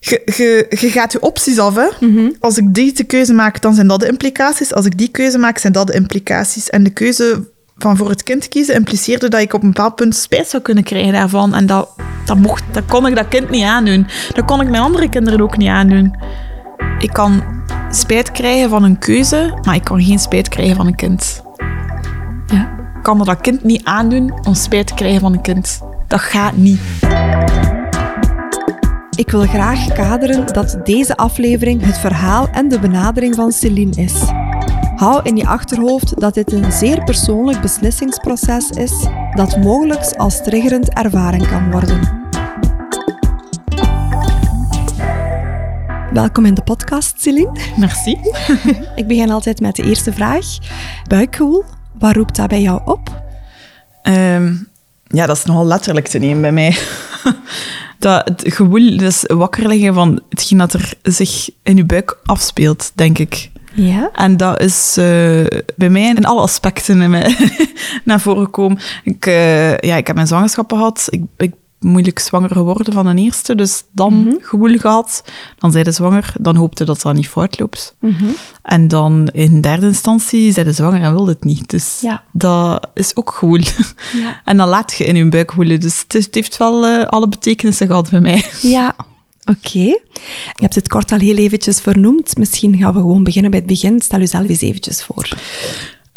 je, gaat je opties af. Hè? Mhm. Als ik deze keuze maak, dan zijn dat de implicaties. Als ik die keuze maak, zijn dat de implicaties. En de keuze van voor het kind kiezen impliceerde dat ik op een bepaald punt spijt zou kunnen krijgen daarvan. En dat, dat, mocht, dat kon ik dat kind niet aandoen. Dat kon ik mijn andere kinderen ook niet aandoen. Ik kan spijt krijgen van een keuze, maar ik kan geen spijt krijgen van een kind. Ja. Ik kan er dat kind niet aandoen om spijt te krijgen van een kind. Dat gaat niet. Ik wil graag kaderen dat deze aflevering het verhaal en de benadering van Celine is. Hou in je achterhoofd dat dit een zeer persoonlijk beslissingsproces is dat mogelijk als triggerend ervaren kan worden. Welkom in de podcast, Celine. Merci. Ik begin altijd met de eerste vraag. Buikgevoel, wat roept dat bij jou op? Ehm, ja, dat is nogal letterlijk te nemen bij mij. dat het gewoel, dus wakker liggen van hetgeen dat er zich in je buik afspeelt, denk ik. Ja. En dat is eh, bij mij in alle aspecten in mij naar voren gekomen. Ik, eh, ja, ik heb mijn zwangerschap gehad. Ik, ik moeilijk zwanger geworden van een eerste. Dus dan gewoel gehad. Dan zij de zwanger. Dan hoopte dat dat niet fout loopt. En dan in derde instantie zij de zwanger en wilde het niet. Dus Ja. dat is ook gewoel. Ja. En dan laat je in je buik woelen. Dus het, heeft wel eh, alle betekenissen gehad bij mij. Ja, oké. Je hebt het kort al heel eventjes vernoemd. Misschien gaan we gewoon beginnen bij het begin. Stel jezelf eens eventjes voor.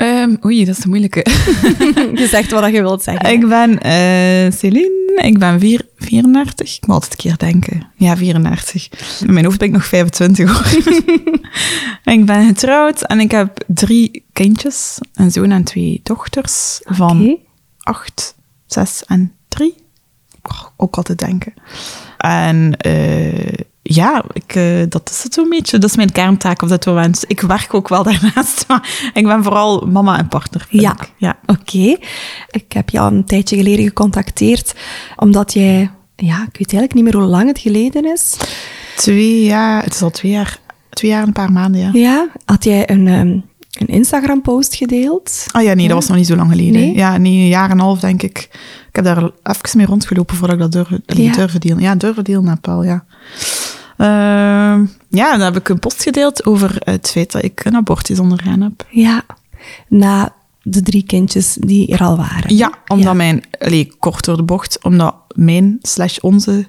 Ehm, oei, dat is een moeilijke. Je zegt wat je wilt zeggen. Ik ben eh Celine, ik ben vier, 34. Ik moet altijd een keer denken. Ja, 34. In mijn hoofd ben ik nog 25 hoor. ik ben getrouwd en ik heb drie kindjes. Een zoon en twee dochters van Oké. acht, zes en drie. Ook altijd denken. En eh, ja, ik, eh, dat is het zo'n beetje. Dat is mijn kerntaak op dit moment. Ik werk ook wel daarnaast, maar ik ben vooral mama en partner. Ja. ik. ja. Oké. Ik heb jou een tijdje geleden gecontacteerd, omdat jij... Ja, ik weet eigenlijk niet meer hoe lang het geleden is. Twee jaar, het is al twee jaar, twee jaar en een paar maanden, ja. Ja, had jij een, ehm, een Instagram-post gedeeld? Ah ja, nee, dat was nog niet zo lang geleden. Nee? Ja, nee, een jaar en een half, denk ik. Ik heb daar even mee rondgelopen voordat ik dat durfde, Ja. durfde delen. Ja, durfde delen wel, ja. Ehm, ja, dan heb ik een post gedeeld over het feit dat ik een abortus ondergaan heb. Ja, na de drie kindjes die er al waren. Ja, omdat mijn, allee, kort door de bocht, omdat mijn slash onze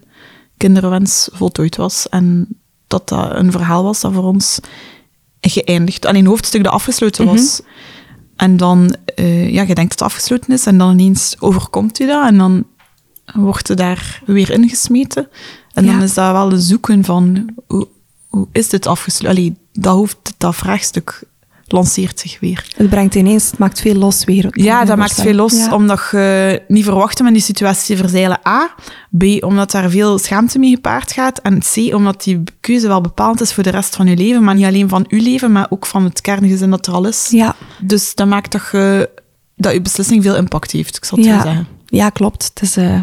kinderwens voltooid was. En dat dat een verhaal was dat voor ons geëindigd, alleen een hoofdstuk dat afgesloten was. En dan, eh, ja, je denkt dat het afgesloten is en dan ineens overkomt je dat en dan wordt je daar weer ingesmeten. En dan is dat wel een zoeken van, hoe, hoe is dit afgesloten? Allee, dat, hoofd, dat vraagstuk lanceert zich weer. Het brengt ineens, het maakt veel los weer. Ja, dat maakt veel los, Ja. omdat je niet verwacht om in die situatie te verzeilen. A. B. Omdat daar veel schaamte mee gepaard gaat. En C. Omdat die keuze wel bepaald is voor de rest van je leven. Maar niet alleen van je leven, maar ook van het kerngezin dat er al is. Ja, Dus dat maakt dat je, dat je beslissing veel impact heeft, ik zal het zo ja. zeggen. ja klopt. Het is, eh,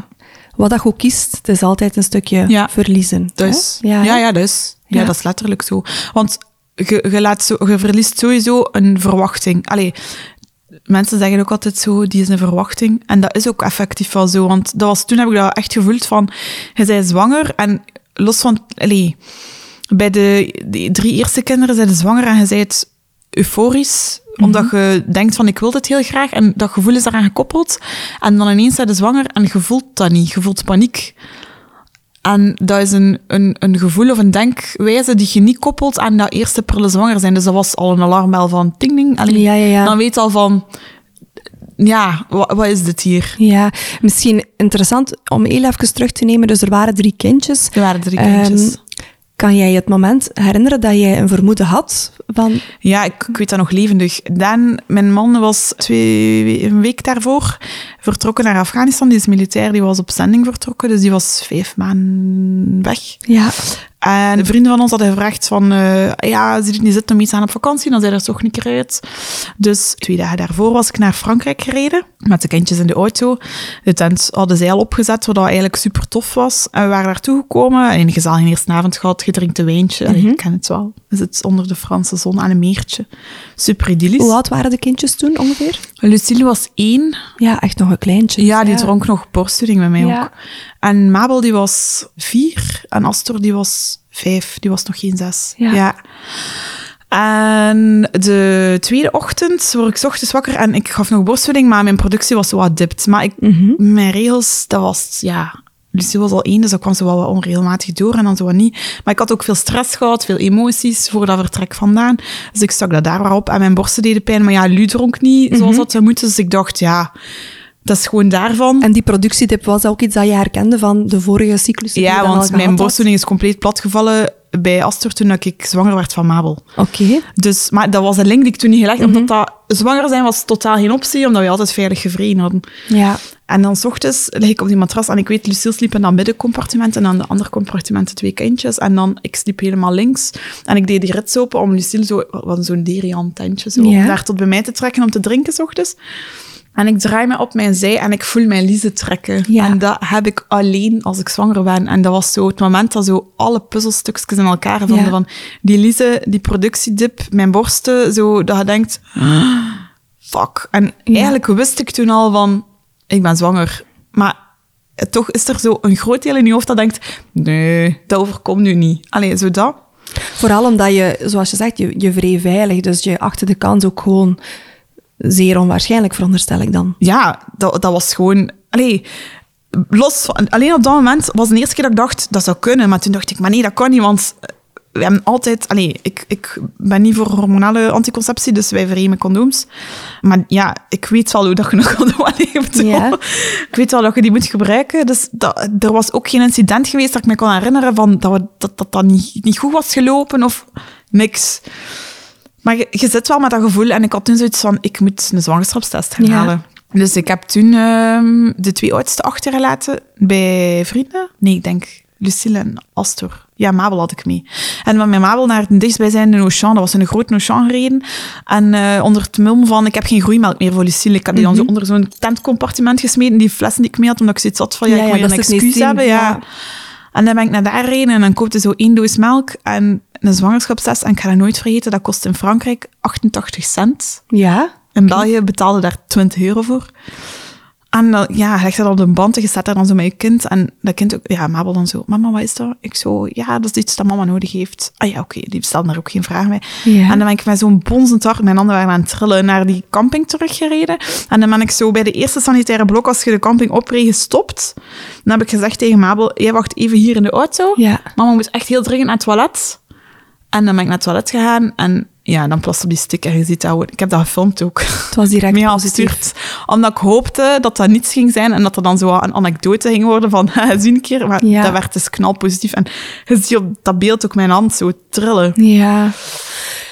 wat dat je ook kiest, het is altijd een stukje Ja. verliezen. Dus, ja, hè? ja, dus. Ja, Ja. dat is letterlijk zo. Want je, je, laat zo, je verliest sowieso een verwachting. Allee, mensen zeggen ook altijd zo, die is een verwachting. En dat is ook effectief wel zo. Want dat was, toen heb ik dat echt gevoeld van, je bent zwanger en los van... Allee, bij de, de drie eerste kinderen zijn zwanger en je bent euforisch, omdat je denkt van ik wil dit heel graag en dat gevoel is daaraan gekoppeld. En dan ineens zijn je zwanger en je voelt dat niet. Je voelt paniek. En dat is een, een, een gevoel of een denkwijze die je niet koppelt aan dat eerste prille zwanger zijn. Dus dat was al een alarmbel van ting ding. Allee, Ja, ja, ja. Dan weet je al van, ja, wat, wat is dit hier? Ja, misschien interessant om heel even terug te nemen. Dus er waren drie kindjes. Er waren drie Ehm, kindjes. Kan jij het moment herinneren dat jij een vermoeden had van... Ja, ik, ik weet dat nog levendig. Dan, mijn man was twee, we- een week daarvoor vertrokken naar Afghanistan. Die is militair, die was op zending vertrokken. Dus die was vijf maanden weg. Ja, En vrienden van ons hadden gevraagd van, eh, ja, je het niet zitten om iets aan op vakantie? Dan zei er toch niet keer uit. Dus twee dagen daarvoor was ik naar Frankrijk gereden, met de kindjes in de auto. De tent hadden zij al opgezet, wat eigenlijk super tof was. En we waren daartoe gekomen, en een gezellige eerste avond gehad, gedrinkt een wijntje. Allee, ik ken het wel. We zitten onder de Franse zon aan een meertje. Super idyllisch. hoe oud waren de kindjes toen ongeveer? Lucille was één. Ja, echt nog een kleintje. Ja, die dronk nog borstvoeding met mij Ja. ook. En Mabel die was vier en Astor die was vijf, die was nog geen zes. Ja. En de tweede ochtend word ik ochtends wakker en ik gaf nog borstvoeding, maar mijn productie was zo wat dipt. Maar ik, Mhm. mijn regels, dat was, ja... Lucie was al één, dus dat kwam zo wel wat onregelmatig door en dan zo wat niet. Maar ik had ook veel stress gehad, veel emoties voor dat vertrek vandaan. Dus ik stak dat daar maar op en mijn borsten deden pijn. Maar ja, Lu dronk niet zoals dat zou moeten. Dus ik dacht, ja, dat is gewoon daarvan. En die productietip was ook iets dat je herkende van de vorige cyclus? ja, want mijn borstvoeding is compleet platgevallen bij Astor toen ik zwanger werd van Mabel. Oké. Dus, maar dat was een link die ik toen niet gelegd omdat dat zwanger zijn was totaal geen optie, omdat we altijd veilig gevreden hadden. Ja. En dan s ochtends lig ik op die matras en ik weet, Lucille sliep in dat middencompartiment en dan de andere compartimenten twee kindjes. En dan, ik sliep helemaal links. En ik deed die rits open om Lucille zo, wat zo'n derian tentje, zo, Ja. daar tot bij mij te trekken om te drinken s ochtends. En ik draai me op mijn zij en ik voel mijn Lise trekken. Ja. En dat heb ik alleen als ik zwanger ben. En dat was zo het moment dat zo alle puzzelstukjes in elkaar vonden. Ja. Van die Lise, die productiedip, mijn borsten, zo dat je denkt, fuck. En eigenlijk wist ik toen al van, ik ben zwanger. Maar toch is er zo een groot deel in je hoofd dat denkt, nee, dat overkomt nu niet. Allee, zo dat. Vooral omdat je, zoals je zegt, je, je vrij veilig. Dus je achter de kans ook gewoon zeer onwaarschijnlijk, veronderstel ik dan. Ja, dat, dat was gewoon... Allee, los van... Alleen op dat moment was de eerste keer dat ik dacht, dat zou kunnen. Maar toen dacht ik, maar nee, dat kan niet, want... We hebben altijd... Allee, ik, ik ben niet voor hormonale anticonceptie, dus wij verremen condooms. Maar ja, ik weet wel hoe dat je nog condoom. Ja. Ik weet wel dat je die moet gebruiken. Dus dat, er was ook geen incident geweest dat ik me kon herinneren van dat we, dat, dat, dat niet, niet goed was gelopen of niks. Maar je, je zit wel met dat gevoel. En ik had toen zoiets van, ik moet een zwangerschapstest gaan Ja. halen. Dus ik heb toen ehm, de twee oudste achtergelaten bij vrienden. Nee, ik denk Lucille en Astor. Ja, Mabel had ik mee. En met mijn Mabel naar het dichtstbijzijnde Auchan. Dat was een grote Auchan gereden. En eh, onder het mum van, ik heb geen groeimelk meer voor Lucille. Ik had die dan zo onder zo'n tentcompartiment gesmeten. Die flessen die ik mee had, omdat ik zoiets had van, ja, Ja, ik moet een niet excuus hebben. Ja. En dan ben ik naar daar gereden en dan koopte zo één doos melk en een zwangerschapstest. En ik ga dat nooit vergeten, dat kost in Frankrijk 88 cent. Ja? In België betaalde daar 20 euro voor. En dan, ja, je legt dat op de band en je staat daar dan zo met je kind. En dat kind ook, ja, Mabel dan zo, mama, wat is dat? Ik zo, ja, dat is iets dat mama nodig heeft. Ah ja, oké, die stelde daar ook geen vraag. Ja. En dan ben ik met zo'n bonzend hart, mijn handen waren aan het trillen, naar die camping teruggereden. En dan ben ik zo bij de eerste sanitaire blok, als je de camping opreed, gestopt. Dan heb ik gezegd tegen Mabel, jij wacht even hier in de auto. Ja. Mama moet echt heel dringend naar het toilet. En dan ben ik naar het toilet gegaan en ja, dan plast op die stick en je ziet dat. gewoon- Ik heb dat gefilmd ook. Het was direct Mee positief. Omdat ik hoopte dat dat niets ging zijn en dat er dan zo een anekdote ging worden van zie een keer. Maar Ja. dat werd dus knalpositief. En je ziet op dat beeld ook mijn hand zo trillen. Ja.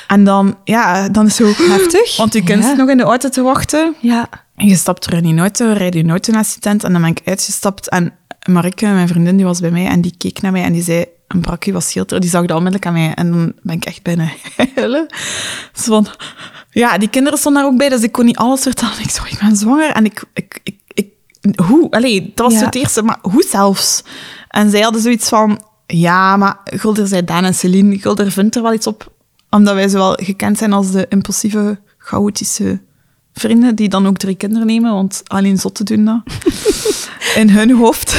En dan, ja, dan is zo... Heftig. Want je Ja. zit nog in de auto te wachten. Ja. En je stapt terug in die auto, rijdt je auto naar de tent en dan ben ik uitgestapt. En Marike, mijn vriendin, die was bij mij en die keek naar mij en die zei, een brakje was schilder. Die zag dat onmiddellijk aan mij en dan ben ik echt bijna huilen. Zo van, ja, die kinderen stonden daar ook bij, dus ik kon niet alles vertellen. Ik zo, ik ben zwanger en ik, ik, ik, ik hoe? Allee, dat was Ja. het eerste, maar hoe zelfs? En zij hadden zoiets van, ja, maar Gulder zei Daan en Celine, Gulder vindt er wel iets op, omdat wij zo wel gekend zijn als de impulsieve, chaotische vrienden die dan ook drie kinderen nemen, want alleen zotten doen dat. In hun hoofd.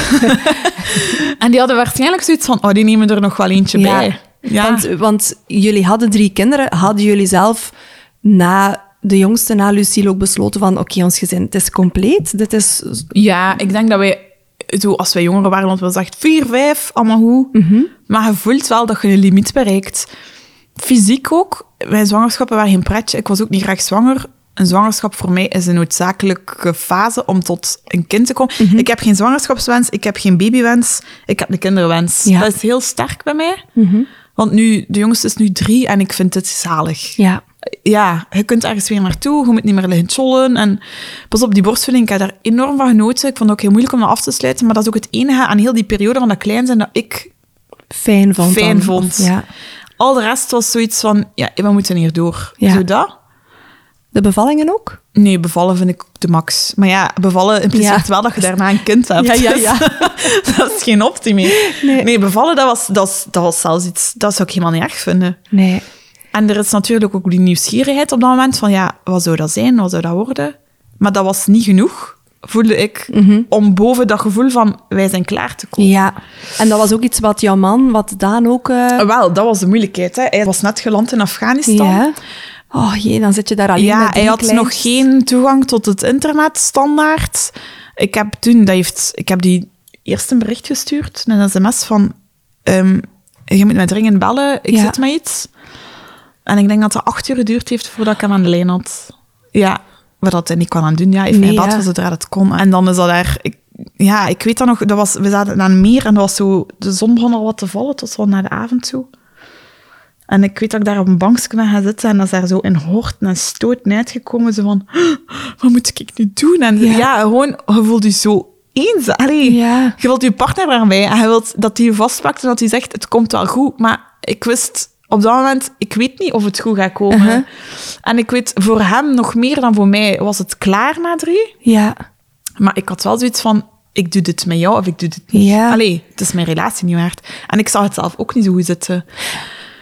en die hadden waarschijnlijk zoiets van, oh, die nemen er nog wel eentje Ja. bij. Ja, Want, want jullie hadden drie kinderen. Hadden jullie zelf na de jongste, na Lucille, ook besloten van oké, ons gezin, het is compleet. Dit is... ja, ik denk dat wij, zo als wij jonger waren, want we zagen vier, vijf, allemaal goed. Maar je voelt wel dat je een limiet bereikt. Fysiek ook. Mijn zwangerschappen waren geen pretje. Ik was ook niet graag zwanger. Een zwangerschap voor mij is een noodzakelijke fase om tot een kind te komen. Ik heb geen zwangerschapswens, ik heb geen babywens, ik heb een kinderwens. Ja. Dat is heel sterk bij mij. Want nu, de jongste is nu drie en ik vind het zalig. Ja. Ja, je kunt ergens weer naartoe, je moet niet meer liggen chollen. En pas op, die borstvoeding, ik heb daar enorm van genoten. Ik vond het ook heel moeilijk om dat af te sluiten, maar dat is ook het enige aan heel die periode van dat klein zijn dat ik Fijn vond. fijn dan. vond. Ja. Al de rest was zoiets van, ja, we moeten hier door. Ja. Zo dat? De bevallingen ook? Nee, bevallen vind ik de max. Maar ja, bevallen impliceert Ja. wel dat je daarna een kind hebt. Ja, ja, ja. Dus dat is geen optie meer. Nee. bevallen, dat was, dat, was, dat was zelfs iets... Dat zou ik helemaal niet erg vinden. Nee. En er is natuurlijk ook die nieuwsgierigheid op dat moment van, ja, wat zou dat zijn? Wat zou dat worden? Maar dat was niet genoeg. voelde ik, Mhm. om boven dat gevoel van wij zijn klaar te komen. Ja. En dat was ook iets wat jouw man, wat Daan ook... eh, Wel, dat was de moeilijkheid. Hè. Hij was net geland in Afghanistan. ja. Oh jee, dan zit je daar alleen Ja, met hij had nog geen toegang tot het internet standaard. Ik heb toen, dat heeft, ik heb die eerst een bericht gestuurd, een sms van, ehm, je moet mij dringend bellen, ik Ja. zit met iets. En ik denk dat het acht uur geduurd heeft voordat ik hem aan de lijn had. Ja, wat dat hij niet kan aan doen. Ja, heeft Nee, bad ja. zodra het kon. En dan is dat daar... Ik, ja, ik weet dat nog, dat was, we zaten aan een meer en dat was zo, de zon begon al wat te vallen, tot zo naar de avond toe. En ik weet dat ik daar op een bankje ben gaan zitten en dat is daar zo in hoorten en stoten uitgekomen. Zo van, wat moet ik nu doen? En Ja. ja, gewoon, je voelt je zo eens. Allee, Ja. Je wilt je partner daarbij en je wilt dat hij je vastpakt en dat hij zegt, het komt wel goed. Maar ik wist op dat moment, ik weet niet of het goed gaat komen. Uh-huh. En ik weet, voor hem nog meer dan voor mij was het klaar na drie. Ja. Maar ik had wel zoiets van, ik doe dit met jou of ik doe dit niet. Ja. Allee, het is mijn relatie niet waard. En ik zag het zelf ook niet zo goed zitten.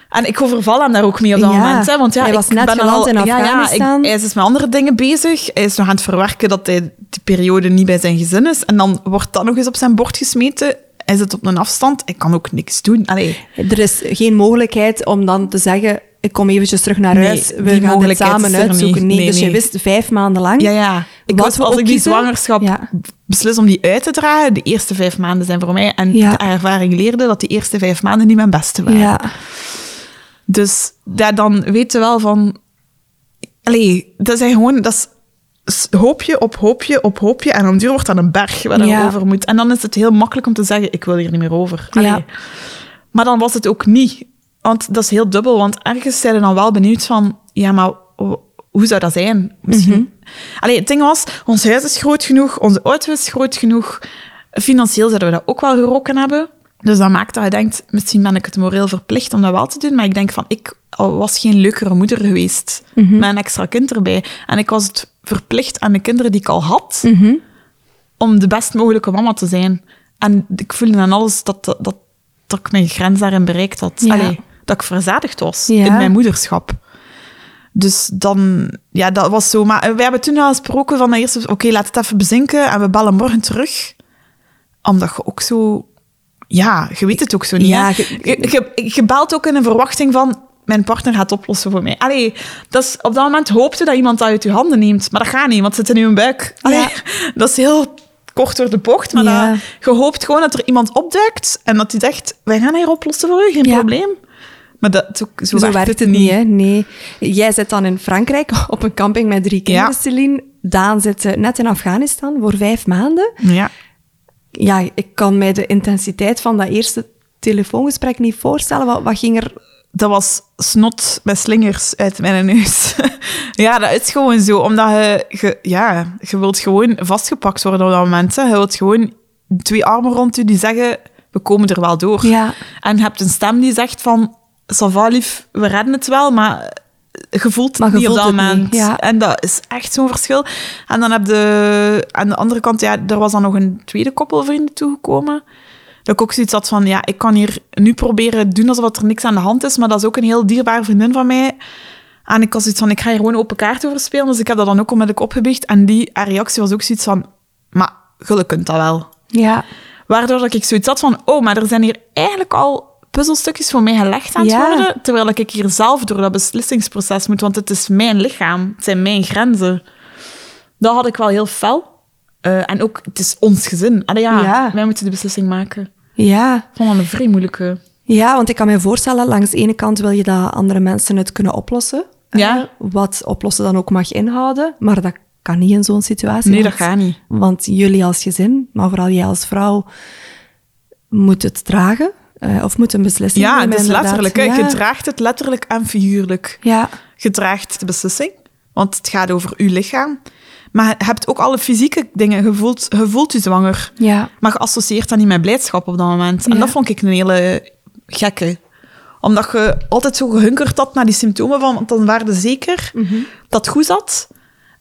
En ik overval hem daar ook mee op dat Ja. moment. Hè, want ja, Hij was ik net ben al, in ja, ja, Afghanistan. ik- hij is dus met andere dingen bezig. Hij is nog aan het verwerken dat hij die periode niet bij zijn gezin is. En dan wordt dat nog eens op zijn bord gesmeten. Hij zit op een afstand. Ik kan ook niks doen. Allee, Er is geen mogelijkheid om dan te zeggen, ik kom eventjes terug naar Nee, huis, we gaan dit samen uitzoeken. Nee, Nee, dus je wist vijf maanden lang. ja, ja. Ik we als ik die zwangerschap ja. beslis om die uit te dragen, de eerste vijf maanden zijn voor mij. En Ja. de ervaring leerde dat die eerste vijf maanden niet mijn beste waren. Ja. Dus ja, dan weet je wel van... Allee, dat zijn gewoon... Dat is hoopje op hoopje op hoopje. En om duur wordt dat een berg waar je Ja. over moet. En dan is het heel makkelijk om te zeggen, ik wil hier niet meer over. Allee. Ja. Maar dan was het ook niet. Want dat is heel dubbel. Want ergens zijn we dan wel benieuwd van... Ja, maar ho- hoe zou dat zijn? Misschien... Mhm. Allee, het ding was, ons huis is groot genoeg, onze auto is groot genoeg. Financieel zouden we dat ook wel geroken hebben. Dus dat maakt dat je denkt, misschien ben ik het moreel verplicht om dat wel te doen. Maar ik denk van, ik was geen leukere moeder geweest Mhm. met een extra kind erbij. En ik was het verplicht aan de kinderen die ik al had, Mhm. om de best mogelijke mama te zijn. En ik voelde aan alles dat, dat, dat, dat ik mijn grens daarin bereikt had. Ja. Allee, dat ik verzadigd was Ja. in mijn moederschap. Dus dan, ja, dat was zo. Maar we hebben toen al gesproken van eerst, oké, laat het even bezinken en we bellen morgen terug. Omdat je ook zo, ja, je weet het ook zo niet. Ja, je- je, je, je belt ook in een verwachting van, mijn partner gaat het oplossen voor mij. Allee, dat is, op dat moment hoopte dat iemand dat uit je handen neemt. Maar dat gaat niet, want het zit in je buik. Allee, Ja. Dat is heel kort door de bocht, maar Ja. dat, je hoopt gewoon dat er iemand opduikt en dat hij zegt, wij gaan hier oplossen voor u, geen Ja. probleem. Maar dat, zo, zo, Zo, werkt het niet, hè? Nee. Jij zit dan in Frankrijk op een camping met drie kinderen. Celine. Daan zit eh, net in Afghanistan voor vijf maanden. Ja. Ja, ik kan mij de intensiteit van dat eerste telefoongesprek niet voorstellen. Wat, wat ging er... dat was snot met slingers uit mijn neus. ja, dat is gewoon zo. Omdat je, je, ja, je wilt gewoon vastgepakt worden op dat moment. Hè. Je wilt gewoon twee armen rond je die zeggen, we komen er wel door. Ja. En je hebt een stem die zegt van, ça va, lief, we redden het wel, maar je voelt het Maar niet op dat moment. ja. En dat is echt zo'n verschil. En dan heb je aan de andere kant, ja, er was dan nog een tweede koppel vrienden toegekomen. Dat ik ook zoiets had van, ja, ik kan hier nu proberen doen alsof er niks aan de hand is, maar dat is ook een heel dierbare vriendin van mij. En ik was zoiets van, ik ga hier gewoon open kaart over spelen. Dus ik heb dat dan ook onmiddellijk opgebiecht. En die haar reactie was ook zoiets van, maar kunt dat wel. Ja. Waardoor dat ik zoiets had van, oh, maar er zijn hier eigenlijk al puzzelstukjes voor mij gelegd aan het Ja. worden, terwijl ik hier zelf door dat beslissingsproces moet, want het is mijn lichaam, het zijn mijn grenzen. Dat had ik wel heel fel. Eh, en ook, het is ons gezin. Allee, ja, Ja. wij moeten de beslissing maken. Ja. Dat een vrij moeilijke. Ja, want ik kan me voorstellen, langs de ene kant wil je dat andere mensen het kunnen oplossen. Ja. Wat oplossen dan ook mag inhouden. Maar dat kan niet in zo'n situatie. Nee, dat gaat niet. Want jullie als gezin, maar vooral jij als vrouw, moet het dragen. Eh, of moet een beslissing Ja, nemen, het is letterlijk. Ja. Je draagt het letterlijk en figuurlijk. Ja, Je draagt de beslissing, want het gaat over uw lichaam. Maar je hebt ook alle fysieke dingen. Je voelt je, voelt je zwanger. ja, Maar geassocieerd dat niet met blijdschap op dat moment. En Ja. dat vond ik een hele gekke. Omdat je altijd zo gehunkerd had naar die symptomen van, want dan waren ze zeker Mhm. dat het goed zat.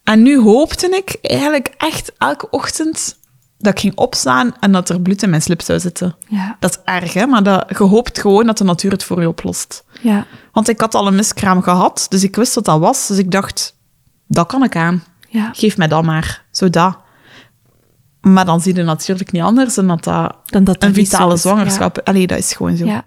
En nu hoopte ik eigenlijk echt elke ochtend dat ik ging opstaan en dat er bloed in mijn slip zou zitten. ja, Dat is erg, hè? Maar dat, je hoopt gewoon dat de natuur het voor je oplost. ja, Want ik had al een miskraam gehad, dus ik wist wat dat was. Dus ik dacht, dat kan ik aan. ja. Geef mij dat maar. Zo dat. Maar dan zie je natuurlijk niet anders dan dat dat Dan dat een vitale is. zwangerschap... Allee, dat is gewoon zo. Ja.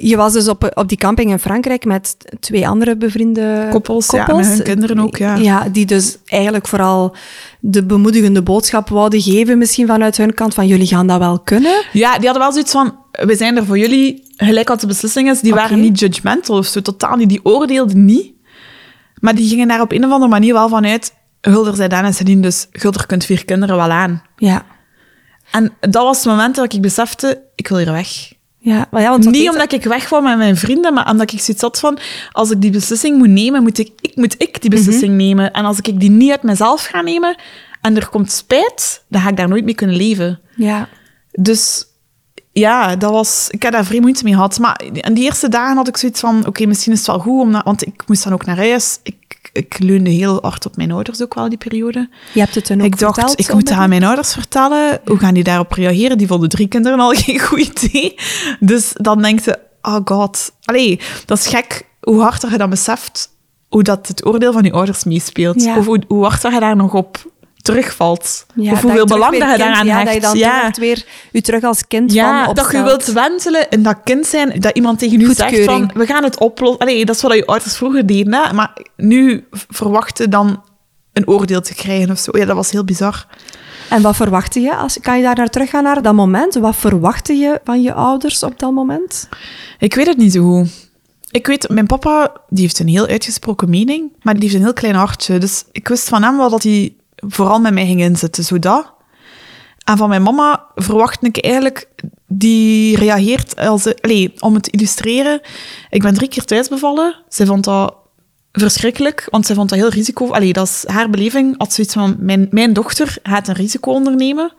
Je was dus op, op die camping in Frankrijk met twee andere bevriende Koppels, ja, met hun kinderen ook, ja. Ja, die dus eigenlijk vooral de bemoedigende boodschap wouden geven, misschien vanuit hun kant, van jullie gaan dat wel kunnen. Ja, die hadden wel zoiets van, we zijn er voor jullie, gelijk wat de beslissing is. Die waren niet judgmental of zo, totaal niet. Die oordeelden niet. Maar die gingen daar op een of andere manier wel vanuit, Gulder zei dan en Celine, dus Gulder kunt vier kinderen wel aan. Ja. En dat was het moment dat ik besefte, ik wil hier weg. Ja, maar ja want Niet omdat ik weg wou met mijn vrienden, maar omdat ik zoiets had van, als ik die beslissing moet nemen, moet ik, ik, moet ik die beslissing nemen. En als ik die niet uit mezelf ga nemen, en er komt spijt, dan ga ik daar nooit mee kunnen leven. Ja. Dus ja, dat was, ik heb daar vrij moeite mee gehad. Maar in die eerste dagen had ik zoiets van, oké, misschien is het wel goed, om na- want ik moest dan ook naar huis. Ik, ik leunde heel hard op mijn ouders ook wel, die periode. Je hebt het hun ook ik dacht, verteld, ik moet het aan mijn ouders vertellen. Hoe gaan die daarop reageren? Die vonden drie kinderen al geen goed idee. Dus dan denkt ze, oh god. Allee, dat is gek hoe harder je dan beseft hoe dat het oordeel van je ouders meespeelt. Ja. Of hoe, hoe harder je daar nog op terugvalt. Ja, of hoeveel belang dat je daaraan ja, hecht. dat je dan ja. weer je terug als kind Ja, van dat je wilt wentelen in dat kind zijn, dat iemand tegen u zegt van, we gaan het oplossen. Allee, dat is wat je ouders vroeger deden, hè? maar nu verwachten dan een oordeel te krijgen of zo. Ja, dat was heel bizar. En wat verwachtte je? Als, kan je daar naar teruggaan naar dat moment? Wat verwachtte je van je ouders op dat moment? Ik weet het niet zo goed. Ik weet, mijn papa die heeft een heel uitgesproken mening, maar die heeft een heel klein hartje. Dus ik wist van hem wel dat hij vooral met mij ging inzetten, zo dat. En van mijn mama verwachtte ik eigenlijk, die reageert als... Allee, om het te illustreren, ik ben drie keer thuis bevallen. Zij vond dat verschrikkelijk, want zij vond dat heel risico... Allee, dat is haar beleving. Had zoiets van, mijn, mijn dochter gaat een risico ondernemen.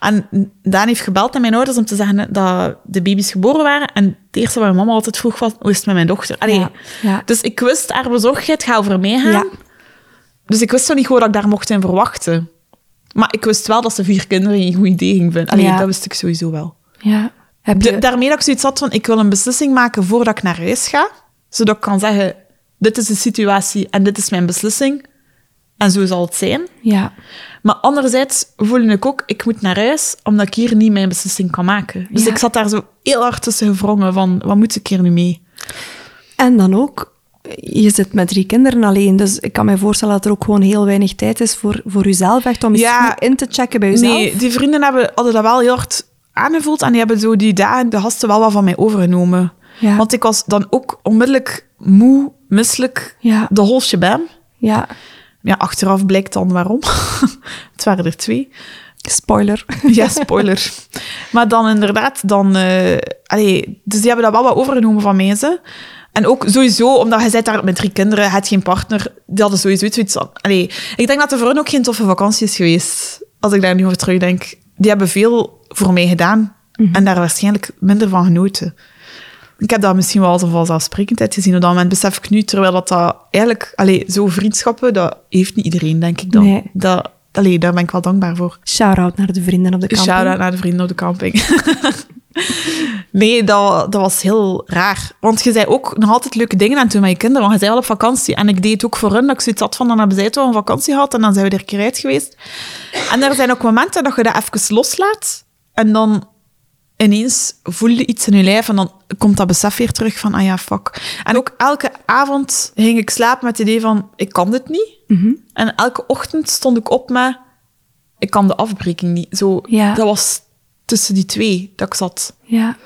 En Daan heeft gebeld naar mijn ouders om te zeggen dat de baby's geboren waren. En het eerste wat mijn mama altijd vroeg was, hoe is het met mijn dochter? Allee, Ja, ja. Dus ik wist, haar bezorgdheid gaat over mij gaan. Ja. Dus ik wist nog niet goed wat ik daar mocht in verwachten. Maar ik wist wel dat ze vier kinderen geen goed idee ging vinden. Allee, Ja. dat wist ik sowieso wel. Ja. Heb je... De- daarmee dat ik zoiets had van, ik wil een beslissing maken voordat ik naar huis ga. Zodat ik kan zeggen, dit is de situatie en dit is mijn beslissing. En zo zal het zijn. ja. Maar anderzijds voelde ik ook, ik moet naar huis, omdat ik hier niet mijn beslissing kan maken. Dus Ja. ik zat daar zo heel hard tussen gevrongen van, wat moet ik hier nu mee? En dan ook, je zit met drie kinderen alleen, dus ik kan me voorstellen dat er ook gewoon heel weinig tijd is voor, voor jezelf, echt om Ja. in te checken bij jezelf. Nee, die vrienden hebben, hadden dat wel heel hard aangevoeld en die hebben zo die dagen de gasten wel wat van mij overgenomen. Ja. Want ik was dan ook onmiddellijk moe, misselijk, Ja. de whole shebang. Ja, Ja, achteraf blijkt dan waarom. het waren er twee. spoiler. Ja, spoiler. maar dan inderdaad, dan... eh allee, dus die hebben dat wel wat overgenomen van mij, ze. En ook sowieso, omdat je zit daar met drie kinderen, hebt geen partner, die hadden sowieso zoiets van... Allee, ik denk dat er voor hen ook geen toffe vakantie is geweest, als ik daar nu over terugdenk. Die hebben veel voor mij gedaan en daar waarschijnlijk minder van genoten. Ik heb dat misschien wel als een vanzelfsprekendheid gezien op dat moment, besef ik nu, terwijl dat, dat eigenlijk... Allee, zo vriendschappen, dat heeft niet iedereen, denk ik dan. Nee. Dat, allee, daar ben ik wel dankbaar voor. Shout-out naar de vrienden op de camping. Shout-out naar de vrienden op de camping. nee, dat, dat was heel raar. Want je zei ook nog altijd leuke dingen aan het doen met je kinderen, want je zei al op vakantie. En ik deed het ook voor hun, dat ik zoiets had van, dan hebben zij wel een vakantie gehad en dan zijn we er een keer uit geweest. En er zijn ook momenten dat je dat even loslaat en dan ineens voel je iets in je lijf en dan komt dat besef weer terug van, ah ja, fuck. En ook elke avond ging ik slapen met het idee van, ik kan dit niet. Mhm. En elke ochtend stond ik op met, ik kan de afbreking niet. Zo, Ja. Dat was tussen die twee dat ik zat. Ja.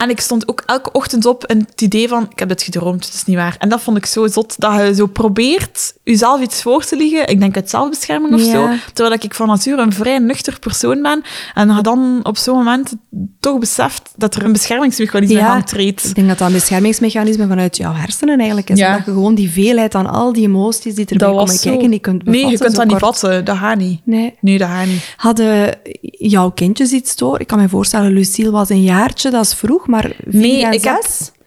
En ik stond ook elke ochtend op en het idee van, ik heb dit gedroomd, het is niet waar. En dat vond ik zo zot, dat je zo probeert jezelf iets voor te liegen. Ik denk uit zelfbescherming of Ja. zo. Terwijl ik van nature een vrij nuchter persoon ben. En dan op zo'n moment toch beseft dat er een beschermingsmechanisme Ja. aan treedt. Ik denk dat dat een beschermingsmechanisme vanuit jouw hersenen eigenlijk is. Ja. Dat je gewoon die veelheid aan al die emoties die erbij komen zo. kijken, die kunt Nee, je bevatten, kunt dat niet vatten. Dat gaat niet. Nee. Nee, dat gaat niet. Hadden jouw kindjes iets door? Ik kan me voorstellen, Lucille was een jaartje, dat is vroeg, maar vier Nee, en ik heb-?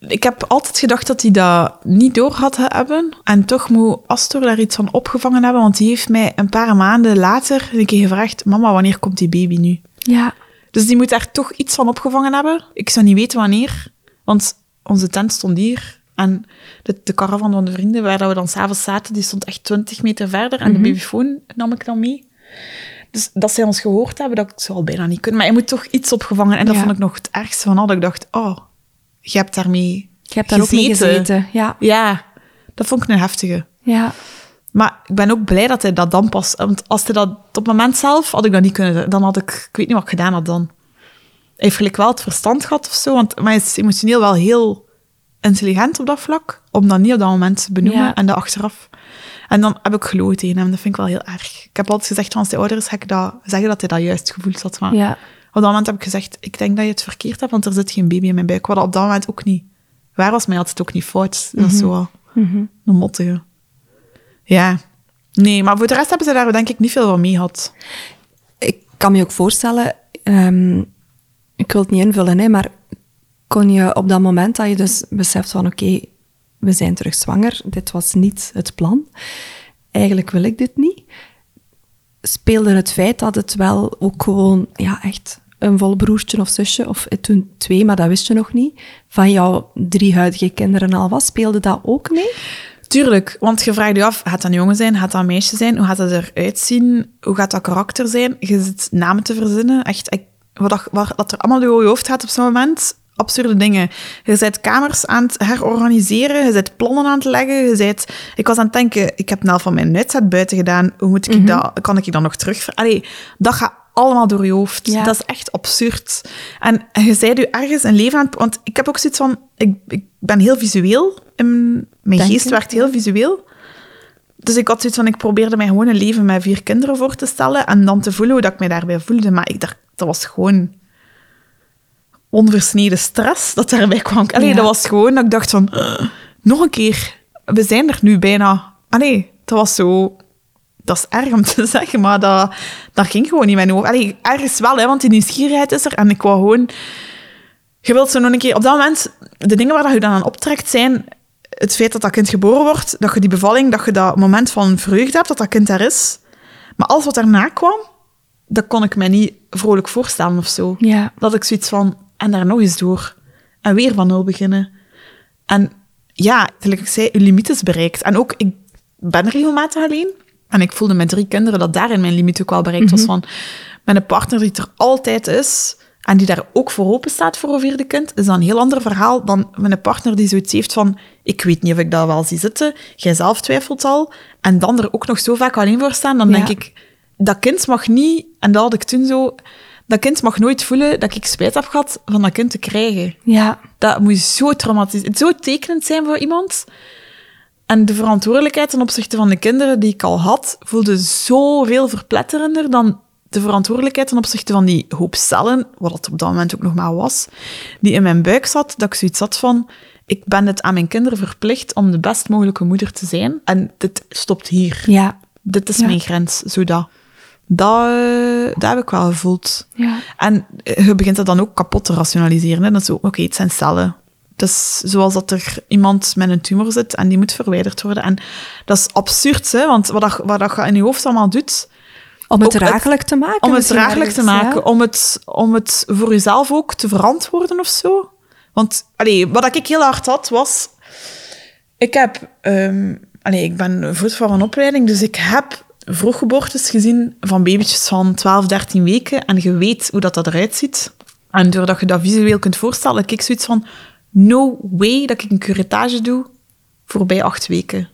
Ik heb altijd gedacht dat hij dat niet door had hebben. En toch moet Astor daar iets van opgevangen hebben. Want die heeft mij een paar maanden later een keer gevraagd... Mama, wanneer komt die baby nu? Ja. Dus die moet daar toch iets van opgevangen hebben. Ik zou niet weten wanneer. Want onze tent stond hier. En de, de caravan van de vrienden, waar dat we dan s'avonds zaten, die stond echt 20 meter verder. En de babyfoon nam ik dan mee. Dus dat zij ons gehoord hebben, dat zou al bijna niet kunnen. Maar je moet toch iets opgevangen. En dat Ja. vond ik nog het ergste van al. Dat ik dacht, oh, je hebt daarmee Je hebt daar ook mee gezeten. gezeten. Ja. Ja, dat vond ik een heftige. ja. Maar ik ben ook blij dat hij dat dan pas... Want als hij dat op het moment zelf, had ik dat niet kunnen. Dan had ik... Ik weet niet wat ik gedaan had dan. Hij heeft gelijk wel het verstand gehad of zo. Want, maar hij is emotioneel wel heel intelligent op dat vlak. Om dat niet op dat moment te benoemen Ja. en dat achteraf. En dan heb ik gelogen tegen hem. Dat vind ik wel heel erg. Ik heb altijd gezegd, als hij ouder is, ga ik dat, zeggen dat hij dat juist gevoeld had. Maar ja. op dat moment heb ik gezegd, ik denk dat je het verkeerd hebt, want er zit geen baby in mijn buik. Wat op dat moment ook niet waar was, had het ook niet fout. Dat is zo wel Mhm. een mottige. Ja. Nee, maar voor de rest hebben ze daar denk ik niet veel van mee gehad. Ik kan me ook voorstellen, ehm, ik wil het niet invullen, hè, maar kon je op dat moment dat je dus beseft van oké, we zijn terug zwanger, dit was niet het plan, eigenlijk wil ik dit niet, speelde het feit dat het wel ook gewoon ja, echt een vol broertje of zusje, of toen twee, maar dat wist je nog niet, van jouw drie huidige kinderen al was, speelde dat ook mee? Tuurlijk, want je vraagt je af, gaat dat een jongen zijn, gaat dat een meisje zijn, hoe gaat dat eruit zien, hoe gaat dat karakter zijn? Je zit namen te verzinnen, echt, wat, wat, wat er allemaal door je hoofd gaat op zo'n moment, absurde dingen. Je bent kamers aan het herorganiseren, je bent plannen aan het leggen, je bent... Ik was aan het denken, ik heb nou van mijn uitzet buiten gedaan, hoe moet ik dat, kan ik dat nog terug... Allee, dat gaat allemaal door je hoofd. Ja. Dat is echt absurd. En je zei je ergens een leven aan het... Want ik heb ook zoiets van... Ik, ik ben heel visueel. In, mijn Denk geest werkt heel visueel. Dus ik had zoiets van... Ik probeerde mij gewoon een leven met vier kinderen voor te stellen. En dan te voelen hoe dat ik mij daarbij voelde. Maar ik dacht, dat was gewoon... Onversneden stress dat daarbij kwam. Allee, Ja. dat was gewoon dat ik dacht van... "Ugh, nog een keer. We zijn er nu bijna. Allee, dat was zo... Dat is erg om te zeggen, maar dat, dat ging gewoon niet in mijn hoofd. Allee, ergens wel, hè, want die nieuwsgierigheid is er. En ik wou gewoon... Je wilt zo nog een keer... Op dat moment, de dingen waar dat je dan aan optrekt, zijn het feit dat dat kind geboren wordt, dat je die bevalling, dat je dat moment van vreugde hebt, dat dat kind daar is. Maar alles wat daarna kwam, dat kon ik mij niet vrolijk voorstellen of zo. Ja. Dat ik zoiets van... En daar nog eens door. En weer van nul beginnen. En ja, gelijk ik zei, je limiet is bereikt. En ook, ik ben regelmatig alleen. En ik voelde met drie kinderen dat daarin mijn limiet ook wel bereikt was. Van, met een partner die er altijd is en die daar ook voor open staat voor een vierde kind, is dat een heel ander verhaal dan met een partner die zoiets heeft van ik weet niet of ik dat wel zie zitten, jij zelf twijfelt al, en dan er ook nog zo vaak alleen voor staan, dan Ja. denk ik, dat kind mag niet, en dat had ik toen zo, dat kind mag nooit voelen dat ik spijt heb gehad van dat kind te krijgen. Ja. Dat moet zo traumatisch, zo tekenend zijn voor iemand. En de verantwoordelijkheid ten opzichte van de kinderen die ik al had, voelde zoveel verpletterender dan de verantwoordelijkheid ten opzichte van die hoop cellen, wat het op dat moment ook nog maar was, die in mijn buik zat, dat ik zoiets had van, ik ben het aan mijn kinderen verplicht om de best mogelijke moeder te zijn. En dit stopt hier. Ja. Dit is Ja. mijn grens, zodat. Dat, eh, dat heb ik wel gevoeld. Ja. En eh, je begint dat dan ook kapot te rationaliseren. Hè? Dat is zo, oké, het zijn cellen. Dus zoals dat er iemand met een tumor zit en die moet verwijderd worden. En dat is absurd, hè? want wat, dat, wat dat je in je hoofd allemaal doet, Om het Ook draaglijk te maken. om het draaglijk te maken, ja. om, het, om het voor jezelf ook te verantwoorden of zo. Want allee, wat ik heel hard had, was... Ik heb... allee, ik ben voedsel van opleiding, dus ik heb vroeggeboortes gezien van babytjes van 12, 13 weken. En je weet hoe dat, dat eruit ziet. En doordat je dat visueel kunt voorstellen, heb ik zoiets van... No way dat ik een curettage doe voorbij acht weken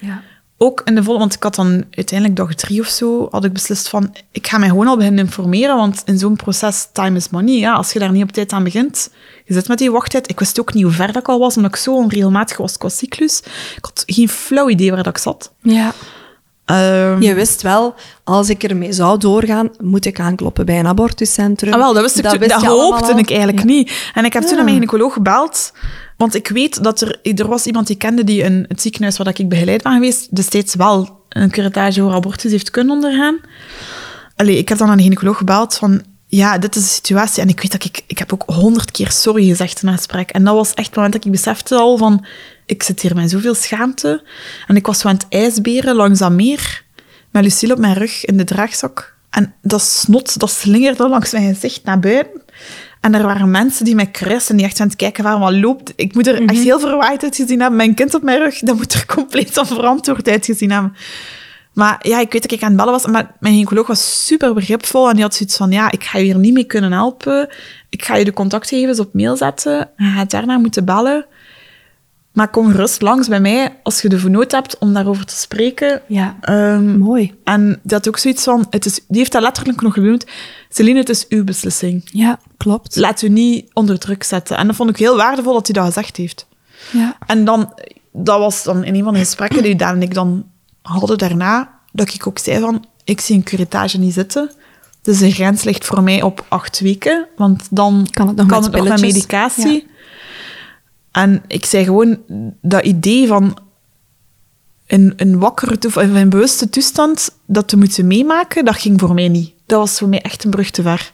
Ja. ook in de volle, want ik had dan uiteindelijk dag drie of zo, had ik beslist van, ik ga mij gewoon al beginnen informeren, want in zo'n proces, time is money. Ja, als je daar niet op tijd aan begint, je zit met die wachttijd. Ik wist ook niet hoe ver dat ik al was, omdat ik zo onregelmatig was qua cyclus. Ik had geen flauw idee waar dat ik zat. ja. Ehm, Je wist wel, als ik ermee zou doorgaan, moet ik aankloppen bij een abortuscentrum. Ah, wel, dat wist ik toen- wist dat allemaal hoopte al. ik eigenlijk Ja. niet. En ik heb toen naar mijn gynaecoloog gebeld, want ik weet dat er, er was iemand die kende die in het ziekenhuis waar ik begeleid ben geweest, destijds wel een curettage voor abortus heeft kunnen ondergaan. Allee, ik heb dan aan de gynaecoloog gebeld van, ja, dit is de situatie. En ik weet dat ik, ik heb ook honderd keer sorry gezegd in een gesprek. En dat was echt het moment dat ik besefte al van, ik zit hier met zoveel schaamte. En ik was zo aan het ijsberen langs dat meer, met Lucille op mijn rug in de draagzak. En dat snot, dat slingerde langs mijn gezicht naar buiten. En er waren mensen die mij kruisten, die echt aan het kijken waren, wat loopt. Ik moet er echt heel verwaaid uitgezien hebben. Mijn kind op mijn rug, dat moet er compleet onverantwoord uitgezien hebben. Maar ja, ik weet dat ik aan het bellen was, maar mijn gynaecoloog was super begripvol en die had zoiets van, ja, ik ga je hier niet mee kunnen helpen. Ik ga je de contactgegevens op mail zetten en je gaat daarna moeten bellen. Maar kom gerust langs bij mij als je de nood hebt om daarover te spreken. Ja, Ehm, mooi. en had ook zoiets van, het is, die heeft dat letterlijk nog genoemd, Celine, het is uw beslissing. Ja, klopt. Laat u niet onder druk zetten. En dat vond ik heel waardevol dat hij dat gezegd heeft. Ja. En dan, dat was dan in een van de gesprekken die Daan en ik dan hadden daarna, dat ik ook zei van, ik zie een curatage niet zitten. Dus de grens ligt voor mij op acht weken, want dan Kan het nog met met pilletjes? medicatie. En ik zei gewoon, dat idee van een, een wakkere of een bewuste toestand dat te moeten meemaken, dat ging voor mij niet. Dat was voor mij echt een brug te ver.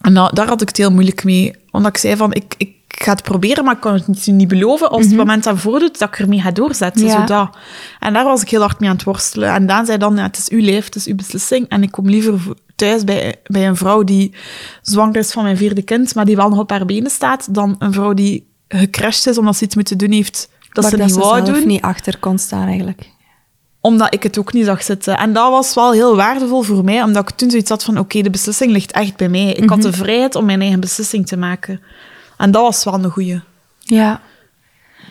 En da- daar had ik het heel moeilijk mee. Omdat ik zei van, ik, ik ga het proberen, maar ik kan het niet, niet beloven. Als het moment dat voordoet, dat ik ermee ga doorzetten. Ja. Zo dat. En daar was ik heel hard mee aan het worstelen. En Daan zei dan, ja, het is uw leven, het is uw beslissing. En ik kom liever thuis bij, bij een vrouw die zwanger is van mijn vierde kind, maar die wel nog op haar benen staat, dan een vrouw die gecrashed is omdat ze iets moeten doen heeft dat ze niet wou zelf doen niet achter kon staan, eigenlijk. omdat ik het ook niet zag zitten. En dat was wel heel waardevol voor mij, omdat ik toen zoiets had van, oké, de beslissing ligt echt bij mij. Ik had Mhm. de vrijheid om mijn eigen beslissing te maken. En dat was wel een goeie. Ja.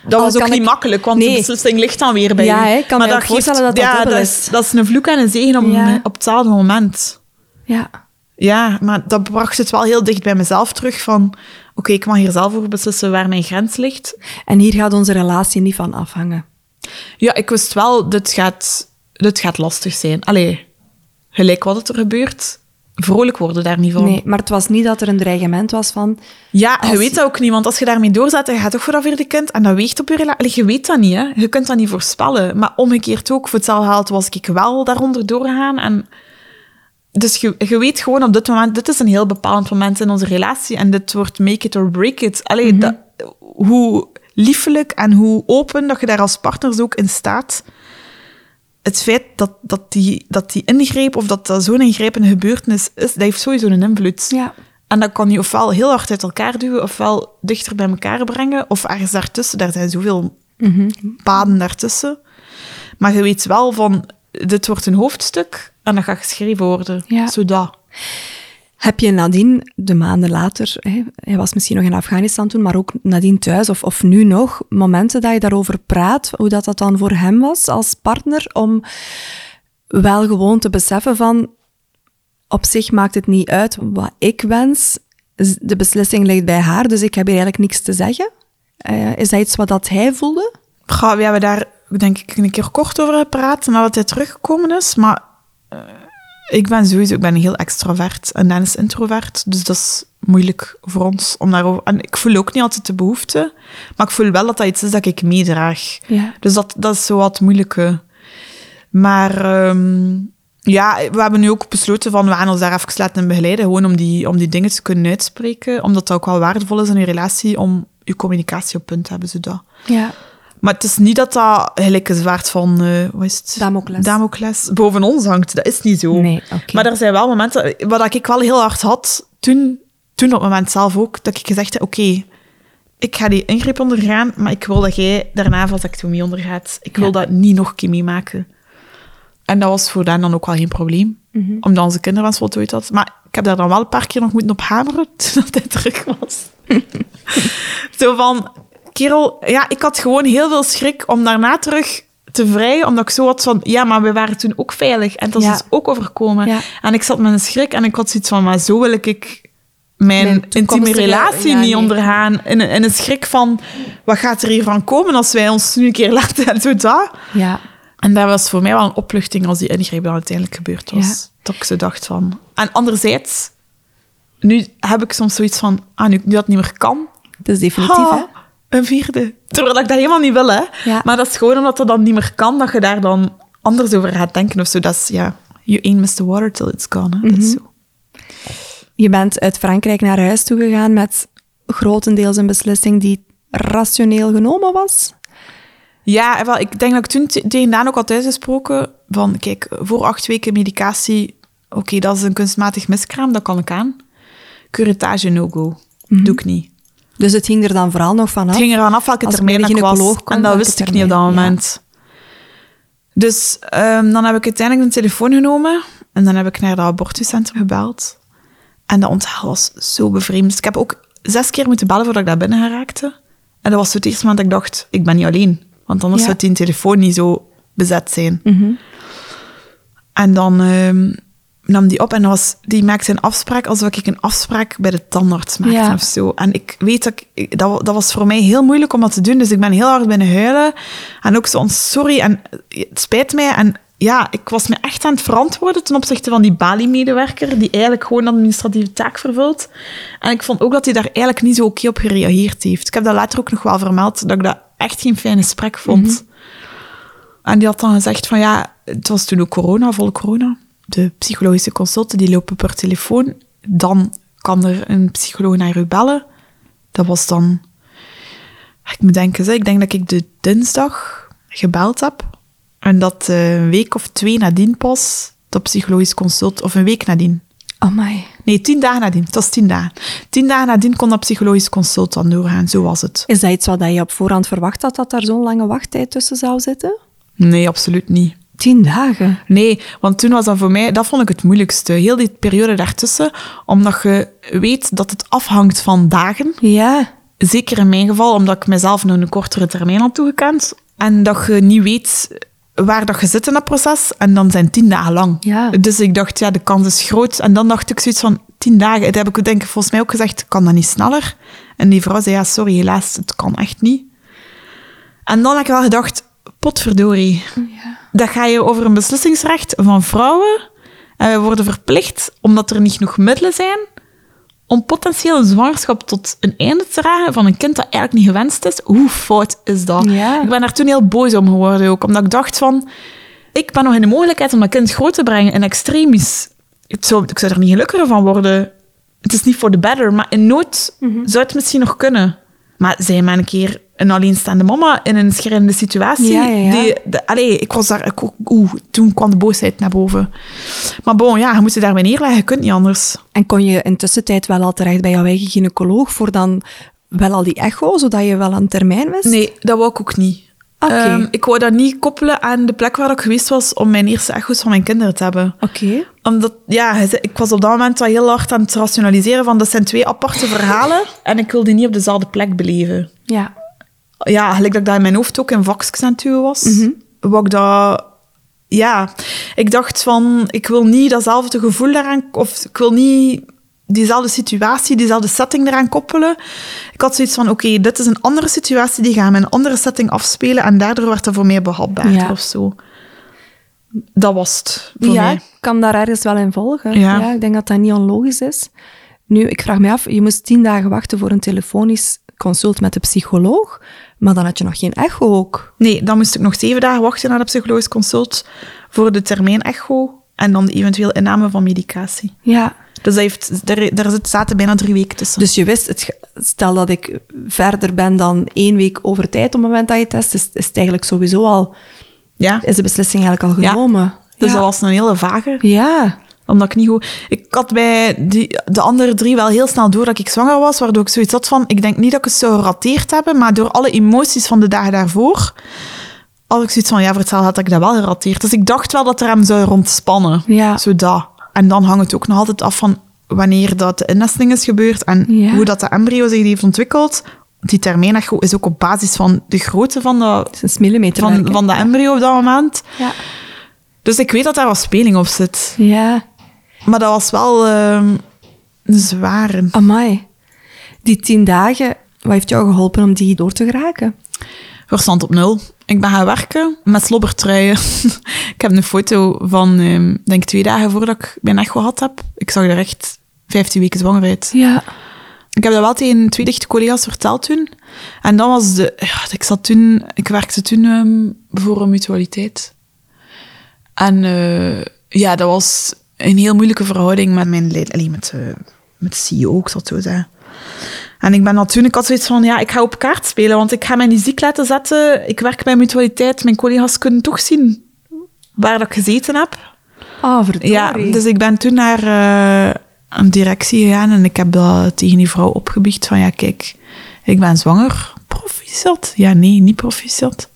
Dat Al was ook niet ik- makkelijk, want Nee. de beslissing ligt dan weer bij Ja, je. hè, ik kan me ook voorstellen dat dat ja, dat is. Dat is een vloek en een zegen op, Ja. op hetzelfde moment. Ja. Ja, maar dat bracht het wel heel dicht bij mezelf terug van... Oké, ik mag hier zelf over beslissen waar mijn grens ligt. En hier gaat onze relatie niet van afhangen. Ja, ik wist wel, dit gaat, dit gaat lastig zijn. Allee, gelijk wat er gebeurt, vrolijk worden daar niet van. Nee, maar het was niet dat er een dreigement was van... Ja, je weet dat ook niet, want als je daarmee doorzet, je gaat toch voor dat vierde kind, en dat weegt op je relatie. Je weet dat niet, hè. Je kunt dat niet voorspellen. Maar omgekeerd ook, voor hetzelfde geld was ik wel daaronder doorgegaan. En dus je, je weet gewoon op dit moment, dit is een heel bepalend moment in onze relatie, en dit wordt make it or break it. Allee, dat, hoe liefelijk en hoe open dat je daar als partners ook in staat. Het feit dat, dat, die, dat die ingreep, of dat dat zo'n ingrijpende gebeurtenis is, dat heeft sowieso een invloed. Ja. En dat kan je ofwel heel hard uit elkaar duwen, ofwel dichter bij elkaar brengen, of ergens daartussen. Daar zijn zoveel Mhm. paden daartussen. Maar je weet wel van, dit wordt een hoofdstuk en dat gaat geschreven worden. Ja. Zodat. Heb je nadien, de maanden later, hè, hij was misschien nog in Afghanistan toen, maar ook nadien thuis of, of nu nog, momenten dat je daarover praat, hoe dat, dat dan voor hem was als partner, om wel gewoon te beseffen van, op zich maakt het niet uit wat ik wens, de beslissing ligt bij haar, dus ik heb hier eigenlijk niks te zeggen. Eh, is dat iets wat dat hij voelde? Goh, we hebben daar denk ik een keer kort over gepraat, nadat hij teruggekomen is. Maar ik ben sowieso ik ben heel extravert en Dan is introvert. Dus dat is moeilijk voor ons om daarover... En ik voel ook niet altijd de behoefte, maar ik voel wel dat dat iets is dat ik meedraag. Ja. Dus dat, dat is zo wat moeilijke. Maar ehm, ja, we hebben nu ook besloten van we gaan ons daar even laten begeleiden, gewoon om die, om die dingen te kunnen uitspreken, omdat dat ook wel waardevol is in je relatie om je communicatie op punt te hebben, zodat. Ja. Maar het is niet dat dat gelijk een zwaard van, eh wat is het? Damocles. Damocles boven ons hangt. Dat is niet zo. Nee. Maar er zijn wel momenten, wat ik wel heel hard had, toen, toen op het moment zelf ook, dat ik gezegd heb, oké, ik ga die ingreep ondergaan, maar ik wil dat jij daarna vasectomie ondergaat. Ik wil Ja. dat niet nog een keer meemaken. En dat was voor Dan dan ook wel geen probleem, Mhm. omdat onze kinderwens voltooid had. Maar ik heb daar dan wel een paar keer nog moeten op hameren, toen hij terug was. Zo van, kerel, ja, ik had gewoon heel veel schrik om daarna terug te vrijen, omdat ik zo had van, ja, maar we waren toen ook veilig en dat is ook overkomen. Ja. En ik zat met een schrik en ik had zoiets van, maar zo wil ik mijn, Mijn intieme relatie ja, niet nee. ondergaan. In, een- in een schrik van, wat gaat er hiervan komen als wij ons nu een keer laten en zo dat. Ja. En dat was voor mij wel een opluchting als die ingreep dan uiteindelijk gebeurd was. Dat ik zo dacht van... En anderzijds, nu heb ik soms zoiets van, ah, nu, nu dat niet meer kan, Het is definitief, hè? Een vierde. Terwijl ik dat helemaal niet wil, hè. Ja. Maar dat is gewoon omdat dat dan niet meer kan, dat je daar dan anders over gaat denken of zo. Dat is, ja, you ain't miss the water till it's gone, hè. Dat is zo. Je bent uit Frankrijk naar huis toe gegaan met grotendeels een beslissing die rationeel genomen was. Ja, wel, ik denk dat ik toen te- tegen Daan ook had uitgesproken van, kijk, voor acht weken medicatie, oké, dat is een kunstmatig miskraam, dat kan ik aan. Curettage no-go. Doe ik niet. Dus het ging er dan vooral nog van af. Het ging eraan af welke termijn ik was. komt, En dat wist ik niet op dat ja. moment. Dus ehm, dan heb ik uiteindelijk een telefoon genomen en dan heb ik naar dat abortuscentrum gebeld. En dat onthaal was zo bevreemd. Ik heb ook zes keer moeten bellen voordat ik daar binnen geraakte. En dat was het eerste moment dat ik dacht, ik ben niet alleen. Want anders Ja. zou die telefoon niet zo bezet zijn. En dan ehm, nam die op en was, die maakte een afspraak alsof ik een afspraak bij de tandarts maakte Ja. of zo. En ik weet dat ik, dat, wa- dat was voor mij heel moeilijk om dat te doen. Dus ik ben heel hard binnen huilen. En ook zo, sorry en het spijt mij. En ja, ik was me echt aan het verantwoorden ten opzichte van die Bali-medewerker, die eigenlijk gewoon een administratieve taak vervult. En ik vond ook dat hij daar eigenlijk niet zo oké op gereageerd heeft. Ik heb dat later ook nog wel vermeld, dat ik dat echt geen fijn gesprek vond. En die had dan gezegd van ja, het was toen ook corona, volle corona. De psychologische consulten die lopen per telefoon. Dan kan er een psycholoog naar u bellen. Dat was dan... Ik moet denken, zeg, ik denk dat ik de dinsdag gebeld heb. En dat eh, een week of twee nadien pas dat psychologisch consult... Of een week nadien. Amai. Nee, tien dagen nadien. Het was tien dagen. Tien dagen nadien kon dat psychologisch consult dan doorgaan. Zo was het. Is dat iets wat je op voorhand verwacht had, dat daar zo'n lange wachttijd tussen zou zitten? Nee, absoluut niet. Tien dagen. Nee, want toen was dat voor mij, dat vond ik het moeilijkste. Heel die periode daartussen, omdat je weet dat het afhangt van dagen. Ja. Zeker in mijn geval, omdat ik mezelf nog een kortere termijn had toegekend. En dat je niet weet waar dat je zit in dat proces. En dan zijn tien dagen lang. Ja. Dus ik dacht, ja, de kans is groot. En dan dacht ik zoiets van, tien dagen. Dat heb ik denk ik volgens mij ook gezegd, kan dat niet sneller? En die vrouw zei, ja, sorry, helaas, het kan echt niet. En dan heb ik wel gedacht, potverdorie. Dat ga je over een beslissingsrecht van vrouwen. En wij worden verplicht, omdat er niet genoeg middelen zijn, om potentieel een zwangerschap tot een einde te dragen van een kind dat eigenlijk niet gewenst is. Hoe fout is dat? Ja. Ik ben daar toen heel boos om geworden ook, omdat ik dacht van... Ik ben nog in de mogelijkheid om dat kind groot te brengen in extremis. Het zou, ik zou er niet gelukkiger van worden. Het is niet voor de better, maar in nood zou het misschien nog kunnen. Maar zij maar een keer een alleenstaande mama in een schrijnende situatie. Ja, ja, ja. Die, de, allee, ik was daar... Ik, oeh, toen kwam de boosheid naar boven. Maar bon, ja, je moet je daarbij neerleggen. Je kunt niet anders. En kon je in tussentijd wel al terecht bij jouw eigen gynaecoloog voor dan wel al die echo, zodat je wel aan termijn wist? Nee, dat wou ik ook niet. Oké. Ehm, ik wou dat niet koppelen aan de plek waar ik geweest was om mijn eerste echo's van mijn kinderen te hebben. Oké. Omdat, ja, ik was op dat moment wel heel hard aan het rationaliseren van dat zijn twee aparte verhalen en ik wil die niet op dezelfde plek beleven. Ja. Ja, gelijk dat ik dat in mijn hoofd ook in vakjes aan was. Wou ik dat... Ja, ik dacht van, ik wil niet datzelfde gevoel daaraan... Of ik wil niet diezelfde situatie, diezelfde setting eraan koppelen. Ik had zoiets van, oké, dit is een andere situatie, die gaan met een andere setting afspelen en daardoor werd het voor mij behapbaarder Ja. of zo. Dat was het voor ja, mij. ik kan daar ergens wel in volgen. Ja. ik denk dat dat niet onlogisch is. Nu, ik vraag me af, je moest tien dagen wachten voor een telefonisch consult met de psycholoog, maar dan had je nog geen echo ook. Nee, dan moest ik nog zeven dagen wachten naar de psychologisch consult voor de termijn echo en dan de eventueel inname van medicatie. Ja. Dus dat heeft, daar, daar zit- zaten bijna drie weken tussen. Dus je wist, het, stel dat ik verder ben dan één week over tijd op het moment dat je test, is, is het eigenlijk sowieso al, ja, is de beslissing eigenlijk al Ja. genomen. dus ja. dat was een hele vage. Ja. Omdat ik niet goed... Ik had bij die, de andere drie wel heel snel door dat ik zwanger was, waardoor ik zoiets had van... Ik denk niet dat ik het zou gerateerd hebben, maar door alle emoties van de dagen daarvoor... had ik zoiets van, ja, hetzelfde had ik dat wel gerateerd. Dus ik dacht wel dat er hem zou rondspannen. Ja. Zo dat. En dan hangt het ook nog altijd af van wanneer dat de innesteling is gebeurd en Ja. hoe dat de embryo zich heeft ontwikkeld. Die termijnecho is ook op basis van de grootte van, de, millimeter. van, van de embryo op dat moment. Ja. Dus ik weet dat daar wat speling op zit. Ja. Maar dat was wel ehm, een zware. Amai. Die tien dagen, wat heeft jou geholpen om die door te geraken? Verstand op nul. Ik ben gaan werken met slobbertruien. ik heb een foto van, ehm denk twee dagen voordat ik mijn echo gehad heb. Ik zag er echt 15 weken zwanger uit. Ja. Ik heb dat wel tegen twee dichte collega's verteld toen. En dan was de... Ja, ik zat toen... Ik werkte toen ehm, voor een mutualiteit. En eh, ja, dat was een heel moeilijke verhouding met mijn leid... Allee, met, eh, met CEO, ik zal het zo zeggen. En ik ben. Ik had zoiets van, ja, ik ga op kaart spelen, want ik ga mij niet ziek laten zetten. Ik werk bij mutualiteit. Mijn collega's kunnen toch zien waar dat ik gezeten heb. Ah, verdorie. Ja, dus ik ben toen naar eh, een directie gegaan en ik heb dat tegen die vrouw opgebiecht van ja, kijk, ik ben zwanger. Proficiat? Ja, nee, niet proficiat.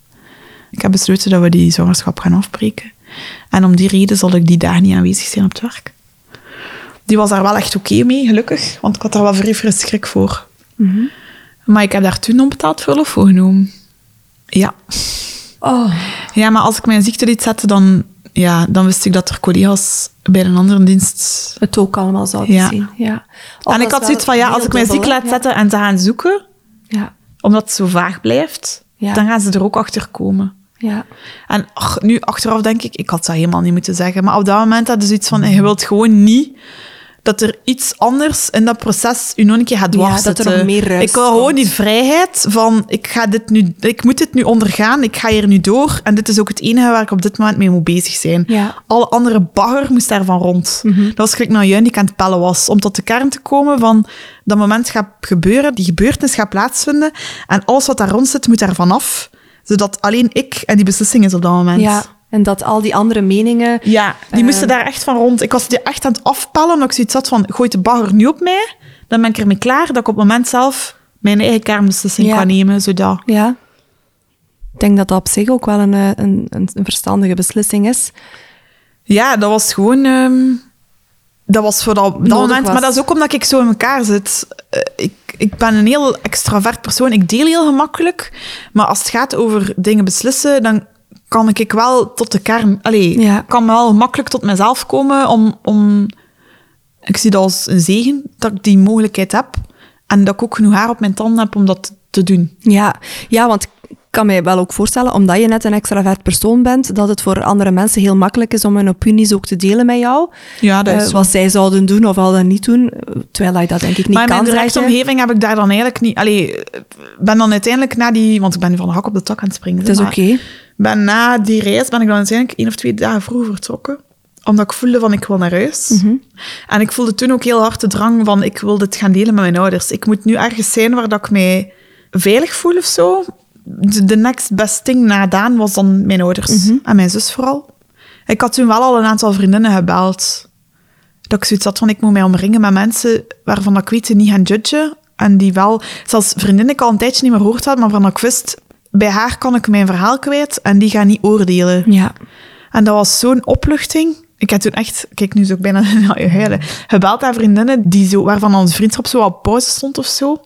Ik heb besloten dat we die zwangerschap gaan afbreken. En om die reden zal ik die dagen niet aanwezig zijn op het werk. Die was daar wel echt oké mee, gelukkig. Want ik had daar wel vrij veel schrik voor. Maar ik heb daar toen onbetaald verlof voor genomen. Ja. Oh. Ja, maar als ik mijn ziekte liet zetten, dan, ja, dan wist ik dat er collega's bij een andere dienst... Het ook allemaal zouden Ja. zien. Ja. En ik had zoiets van, ja, als ik mijn ziekte laat zetten en ze gaan zoeken, Ja. omdat het zo vaag blijft, dan gaan ze er ook achter komen. Ja. En ach, nu achteraf denk ik, ik had dat helemaal niet moeten zeggen. Maar op dat moment had je zoiets van, je wilt gewoon niet dat er iets anders in dat proces u nog een keer gaat Ja, dwars dat er meer Ik wil gewoon komt. die vrijheid van, ik, ga dit nu, ik moet dit nu ondergaan, ik ga hier nu door. En dit is ook het enige waar ik op dit moment mee moet bezig zijn. Ja. Alle andere bagger moest daarvan rond. Dat was gelijk naar Juin die ik aan het pellen was. Om tot de kern te komen van dat moment gaat gebeuren, die gebeurtenis gaat plaatsvinden. En alles wat daar rond zit, moet daarvan af. Zodat alleen ik en die beslissing is op dat moment. ja. En dat al die andere meningen... Ja, die Eh. moesten daar echt van rond. Ik was die echt aan het afpellen, omdat ik zoiets had van, gooit de bagger nu op mij, dan ben ik ermee klaar dat ik op het moment zelf mijn eigen kernbeslissing Ja. kan nemen. Zodat. Ja. Ik denk dat dat op zich ook wel een, eh, een, een, een verstandige beslissing is. Ja, dat was gewoon... ehm, dat was voor dat, dat moment. was. Maar dat is ook omdat ik zo in elkaar zit. Eh, ik, ik ben een heel extravert persoon. Ik deel heel gemakkelijk. Maar als het gaat over dingen beslissen, dan kan ik wel tot de kern... Allee, Ja. ik kan wel makkelijk tot mezelf komen om... om ik zie dat als een zegen, dat ik die mogelijkheid heb. En dat ik ook genoeg haar op mijn tanden heb om dat te doen. Ja, ja, want kan mij wel ook voorstellen, omdat je net een extravert persoon bent, dat het voor andere mensen heel makkelijk is om hun opinies ook te delen met jou. Ja, dat is Eh, wat zij zouden doen of al dan niet doen, terwijl je dat denk ik niet maar in kan mijn omgeving heb ik daar dan eigenlijk niet... Allee, ben dan uiteindelijk na die... Want ik ben nu van de hak op de tak aan het springen. Het is oké. ben na die reis ben ik dan uiteindelijk één of twee dagen vroeger vertrokken. Omdat ik voelde van, ik wil naar huis. Mhm. En ik voelde toen ook heel hard de drang van, ik wil dit gaan delen met mijn ouders. Ik moet nu ergens zijn waar dat ik mij veilig voel of zo. De, de next best thing na Daan was dan mijn ouders. Mhm. En mijn zus vooral. Ik had toen wel al een aantal vriendinnen gebeld. Dat ik zoiets had van, ik moet mij omringen met mensen waarvan ik weet ze niet gaan judgen. En die wel, zelfs vriendinnen ik al een tijdje niet meer gehoord had, maar waarvan ik wist, bij haar kan ik mijn verhaal kwijt en die gaan niet oordelen. Ja. En dat was zo'n opluchting. Ik heb toen echt, kijk, nu ik bijna naar je huilen, gebeld aan vriendinnen die zo, waarvan onze vriendschap zo op pauze stond of zo.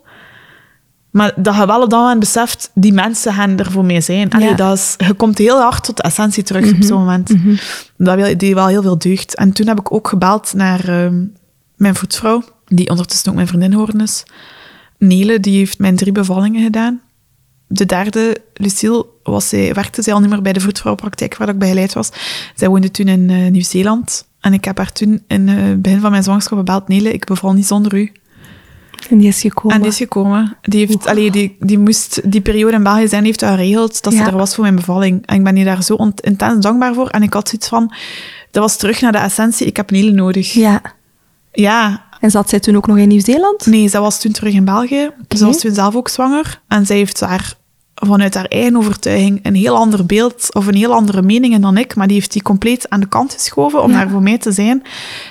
Maar dat je wel op dat moment beseft, die mensen gaan er voor mij zijn. Allee, Ja. dat is, je komt heel hard tot de essentie terug op zo'n moment. Dat wil- deed wel heel veel deugd. En toen heb ik ook gebeld naar ehm, mijn voetvrouw, die ondertussen ook mijn vriendin geworden is. Nele, die heeft mijn drie bevallingen gedaan. De derde, Lucille, was zij, werkte zij al niet meer bij de voetvrouwpraktijk waar ik begeleid was. Zij woonde toen in eh, Nieuw-Zeeland. En ik heb haar toen in het begin van mijn zwangerschap gebeld. Nele, ik beval niet zonder u. En die is gekomen. En die is gekomen. Die, heeft, allee, die, die moest die periode in België zijn, heeft dat geregeld dat Ja. ze er was voor mijn bevalling. En ik ben hier daar zo intens dankbaar voor. En ik had zoiets van, dat was terug naar de essentie, ik heb Nele nodig. Ja. Ja, En zat zij toen ook nog in Nieuw-Zeeland? nee, zij was toen terug in België. Ze was toen zelf ook zwanger. En zij heeft daar vanuit haar eigen overtuiging een heel ander beeld of een heel andere mening dan ik. Maar die heeft die compleet aan de kant geschoven om Ja. daar voor mij te zijn.